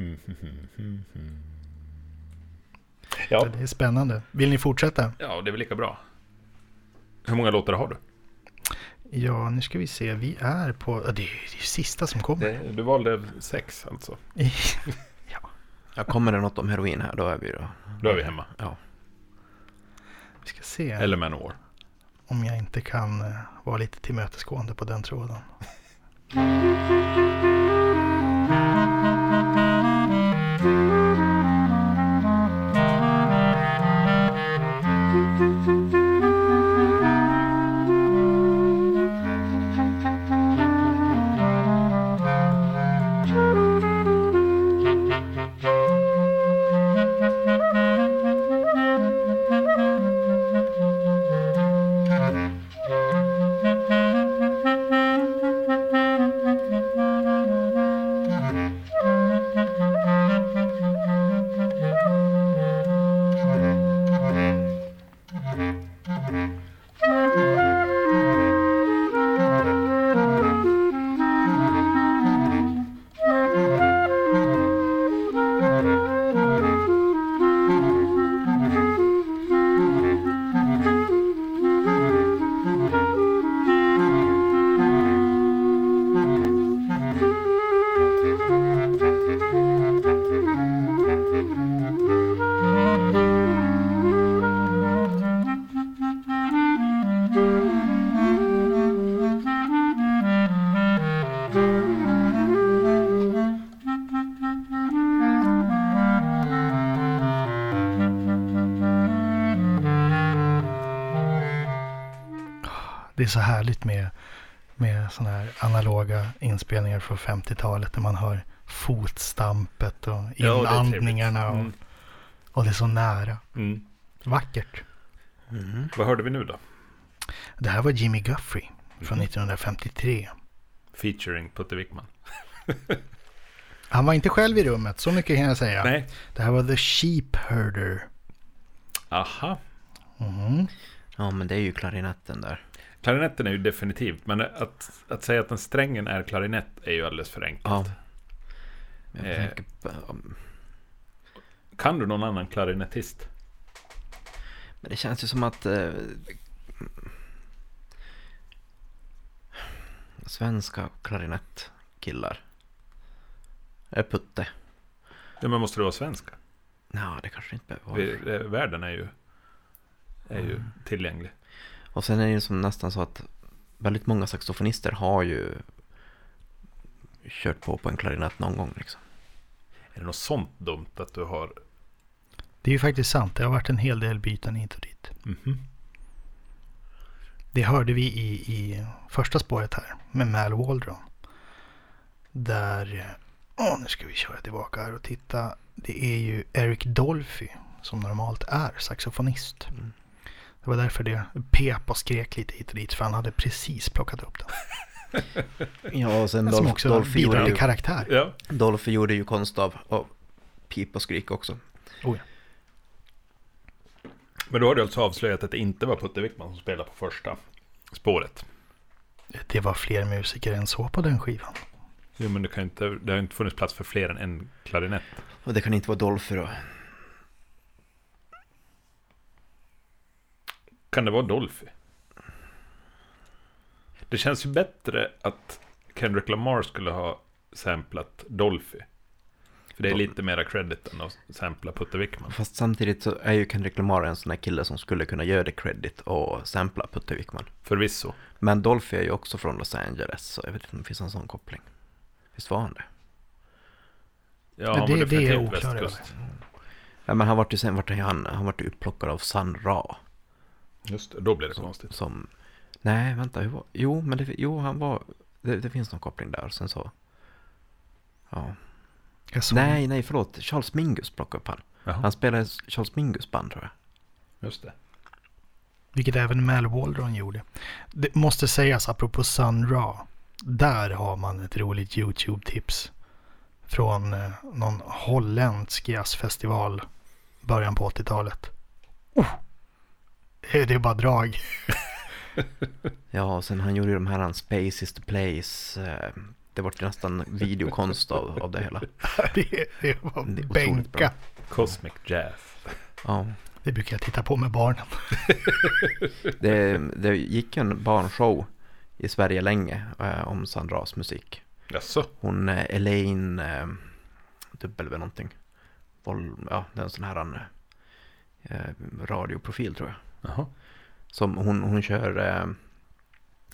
[SPEAKER 2] Mm, mm, mm, mm. Ja,
[SPEAKER 1] Det är spännande. Vill ni fortsätta?
[SPEAKER 2] ja, det är väl lika bra. Hur många låtar har du?
[SPEAKER 1] Ja, nu ska vi se. Vi är på... ja, Det är det sista som kommer.
[SPEAKER 2] Det, du valde sex alltså.
[SPEAKER 3] Ja, kommer det något om heroin här, då är vi då.
[SPEAKER 2] Då är vi hemma.
[SPEAKER 3] Ja.
[SPEAKER 1] Vi ska se
[SPEAKER 2] Eller Manowar.
[SPEAKER 1] om jag inte kan eh, vara lite tillmötesgående på den tråden. Música Det är så härligt med, med sådana här analoga inspelningar från 50-talet där man hör fotstampet och
[SPEAKER 2] Ja,
[SPEAKER 1] inandningarna och,
[SPEAKER 2] Mm.
[SPEAKER 1] och det är så nära.
[SPEAKER 2] Mm.
[SPEAKER 1] Vackert.
[SPEAKER 3] Mm.
[SPEAKER 2] Vad hörde vi nu då?
[SPEAKER 1] Det här var Jimmy Guffrey
[SPEAKER 2] Mm.
[SPEAKER 1] från 1953.
[SPEAKER 2] Featuring Putte Wickman.
[SPEAKER 1] Han var inte själv i rummet, så mycket kan jag säga.
[SPEAKER 2] Nej.
[SPEAKER 1] Det här var The Sheep Herder.
[SPEAKER 2] Aha.
[SPEAKER 1] Mhm.
[SPEAKER 3] Ja, men det är ju klarinetten där.
[SPEAKER 2] Klarinetten är ju definitivt, men att, att säga att den strängen är klarinett är ju alldeles för enkelt.
[SPEAKER 3] Ja. Jag
[SPEAKER 2] Eh.
[SPEAKER 3] på,
[SPEAKER 2] Kan du någon annan klarinettist?
[SPEAKER 3] men det känns ju som att eh, svenska klarinettkillar är Putte.
[SPEAKER 2] Ja, men måste du vara svenska?
[SPEAKER 3] Nej, det kanske inte behöver vara.
[SPEAKER 2] Eh, världen är ju, är ju
[SPEAKER 3] Mm.
[SPEAKER 2] tillgänglig.
[SPEAKER 3] Och sen är det som nästan så att väldigt många saxofonister har ju kört på på en klarinett någon gång liksom.
[SPEAKER 2] Är det något sånt dumt att du har...
[SPEAKER 1] Det är ju faktiskt sant. Det har varit en hel del byten hit och dit.
[SPEAKER 2] Mhm.
[SPEAKER 1] Det hörde vi i, i första spåret här med Mal Waldron. Där, eh, åh nu ska vi köra tillbaka här och titta. Det är ju Eric Dolphy som normalt är saxofonist.
[SPEAKER 3] Mm.
[SPEAKER 1] Det var därför det pep och skrek lite hit och dit för han hade precis plockat upp den.
[SPEAKER 3] Ja, och sen Dolph,
[SPEAKER 1] också bidrar
[SPEAKER 3] gjorde ju,
[SPEAKER 1] karaktär.
[SPEAKER 2] Ja.
[SPEAKER 3] Dolphy gjorde ju konst av och pip och skrik också.
[SPEAKER 1] Oh, ja.
[SPEAKER 2] Men då har du alltså avslöjat att det inte var Putte Wickman som spelade på första spåret.
[SPEAKER 1] Det var fler musiker än så på den skivan.
[SPEAKER 2] Jo, men det, kan inte, det har inte funnits plats för fler än en klarinett.
[SPEAKER 3] Och det kan inte vara Dolphy då.
[SPEAKER 2] Kan det vara Dolphy? Det känns ju bättre att Kendrick Lamar skulle ha samplat Dolphy. För det är lite mera credit än att sampla Putte Wickman.
[SPEAKER 3] Fast samtidigt så är ju Kendrick Lamar en sån här kille som skulle kunna göra det credit och sampla Putte Wickman.
[SPEAKER 2] Förvisso.
[SPEAKER 3] Men Dolphy är ju också från Los Angeles, så jag vet inte om det finns en sån koppling. Visst var han det?
[SPEAKER 2] Ja,
[SPEAKER 1] Men
[SPEAKER 2] han
[SPEAKER 1] det-
[SPEAKER 2] var
[SPEAKER 1] det är
[SPEAKER 2] definitivt
[SPEAKER 1] oklart,
[SPEAKER 2] västkust.
[SPEAKER 3] Ja, men han vart ju sen vart han, han vart upplockad av Sun Ra.
[SPEAKER 2] Just det, då blir det
[SPEAKER 3] Som,
[SPEAKER 2] konstigt.
[SPEAKER 3] som, nej, vänta, hur var, jo, men det, jo, han var, det, det finns någon koppling där. Sen så, ja. Nej, nej, förlåt. Charles Mingus plockade upp han.
[SPEAKER 2] Jaha,
[SPEAKER 3] Han spelade Charles Mingus band tror jag.
[SPEAKER 2] just det.
[SPEAKER 1] Vilket även Mal Waldron gjorde. Det måste sägas apropå Sun Ra. Där har man ett roligt YouTube-tips. Från eh, någon holländsk jazzfestival. Början på 80-talet. Oh! Det det är bara drag.
[SPEAKER 3] Ja, och sen han gjorde ju de här han Space is the place. eh, Det vart nästan videokonst av, av det hela.
[SPEAKER 1] det, det var
[SPEAKER 3] Det
[SPEAKER 1] bänka.
[SPEAKER 3] bra.
[SPEAKER 2] Cosmic Jazz.
[SPEAKER 3] Ja,
[SPEAKER 1] Det brukar jag titta på med barnen.
[SPEAKER 3] det, det gick en barnshow i Sverige länge eh, om Sandras musik.
[SPEAKER 2] Jaså?
[SPEAKER 3] Hon eh, Elaine eh, W någonting. Vol, ja, det är en sån här eh, radioprofil tror jag.
[SPEAKER 2] Jaha.
[SPEAKER 3] Som hon, hon kör eh,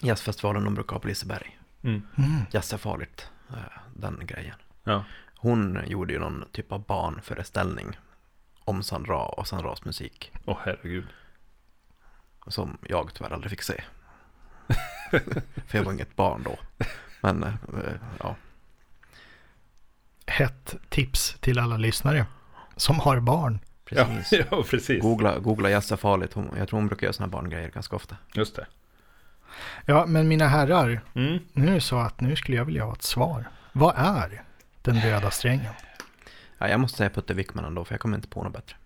[SPEAKER 3] jazzfestivalen de brukar ha på Liseberg.
[SPEAKER 2] Mm.
[SPEAKER 1] Mm.
[SPEAKER 3] Jazz är farligt, eh, den grejen.
[SPEAKER 2] Ja.
[SPEAKER 3] Hon gjorde ju någon typ av barnföreställning om Sandra och Sandras musik.
[SPEAKER 2] Åh herregud.
[SPEAKER 3] Som jag tyvärr aldrig fick se. För jag var inget barn då. Men eh, ja,
[SPEAKER 1] Hett tips till alla lyssnare som har barn.
[SPEAKER 3] Precis.
[SPEAKER 2] Ja, ja, precis.
[SPEAKER 3] Googla, googla Jazz är farligt. Hon, jag tror hon brukar göra såna här barngrejer ganska ofta.
[SPEAKER 2] Just det.
[SPEAKER 1] Ja, men mina herrar.
[SPEAKER 2] Mm.
[SPEAKER 1] Nu är det så att nu skulle jag vilja ha ett svar. Vad är den röda strängen?
[SPEAKER 3] Ja, jag måste säga Putte Wickman ändå, för jag kommer inte på något bättre.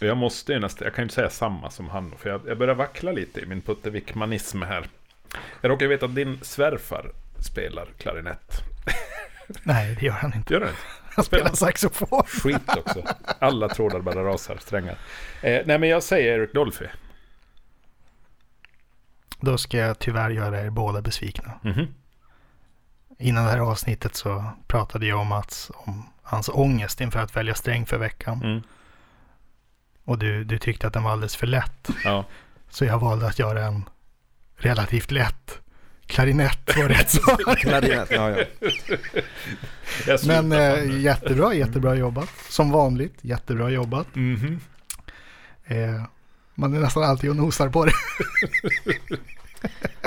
[SPEAKER 2] Jag måste ju nästan, jag kan ju inte säga samma som han, för jag, jag börjar vackla lite i min Putte Wickmanism här. Jag råkar veta att din svärfar spelar klarinett.
[SPEAKER 1] Nej, det gör han inte.
[SPEAKER 2] Gör han inte?
[SPEAKER 1] Han spelar saxofon.
[SPEAKER 2] Skit också. Alla trådar bara rasar, strängar. Eh, nej, men jag säger Eric Dolphy.
[SPEAKER 1] Då ska jag tyvärr göra er båda besvikna.
[SPEAKER 2] Mhm.
[SPEAKER 1] Innan det här avsnittet så pratade jag om, att, om hans ångest inför att välja sträng för veckan.
[SPEAKER 2] Mm.
[SPEAKER 1] Och du, du tyckte att den var alldeles för lätt.
[SPEAKER 2] Ja.
[SPEAKER 1] Så jag valde att göra en relativt lätt. Klarinett var rätt svar.
[SPEAKER 3] Klarinett, ja, ja.
[SPEAKER 1] Men eh, jättebra, jättebra jobbat. Som vanligt, jättebra jobbat.
[SPEAKER 2] Mhm.
[SPEAKER 1] Eh, Man är nästan alltid och nosar på det.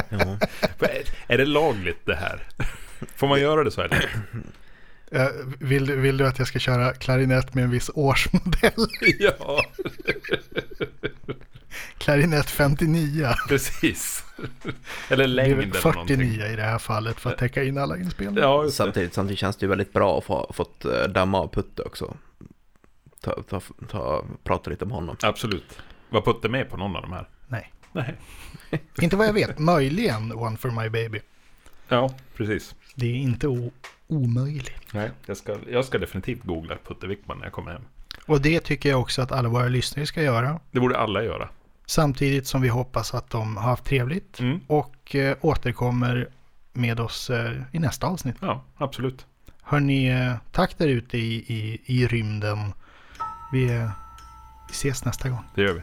[SPEAKER 3] Ja.
[SPEAKER 2] Är, är det lagligt det här? Får man göra det så här?
[SPEAKER 1] Eh, Vill, du- vill du att jag ska köra klarinett med en viss årsmodell?
[SPEAKER 2] ja,
[SPEAKER 1] Klarinett 59.
[SPEAKER 2] precis. Eller
[SPEAKER 1] Det är
[SPEAKER 2] längd
[SPEAKER 1] väl
[SPEAKER 2] eller
[SPEAKER 1] 49
[SPEAKER 2] någonting.
[SPEAKER 1] i det här fallet för att täcka in alla inspelningar.
[SPEAKER 2] Ja.
[SPEAKER 3] Samtidigt, samtidigt känns det ju väldigt bra att få fått eh, damma av Putte också. Ta, ta, ta, prata lite om honom.
[SPEAKER 2] Absolut. Var Putte med på någon av de här?
[SPEAKER 1] Nej,
[SPEAKER 2] Nej.
[SPEAKER 1] inte vad jag vet. Möjligen One for my baby.
[SPEAKER 2] Ja, precis.
[SPEAKER 1] Det är inte o- omöjligt.
[SPEAKER 2] Nej, jag ska, jag ska definitivt googla Putte Wickman när jag kommer hem.
[SPEAKER 1] Och det tycker jag också att alla våra lyssnare ska göra.
[SPEAKER 2] Det borde alla göra.
[SPEAKER 1] Samtidigt som vi hoppas att de har haft trevligt
[SPEAKER 2] Mm.
[SPEAKER 1] och eh, återkommer med oss eh, i nästa avsnitt.
[SPEAKER 2] Ja, absolut.
[SPEAKER 1] Hörni, eh, tack där ute i, i, i rymden. Vi, eh, vi ses nästa gång.
[SPEAKER 2] Det gör vi.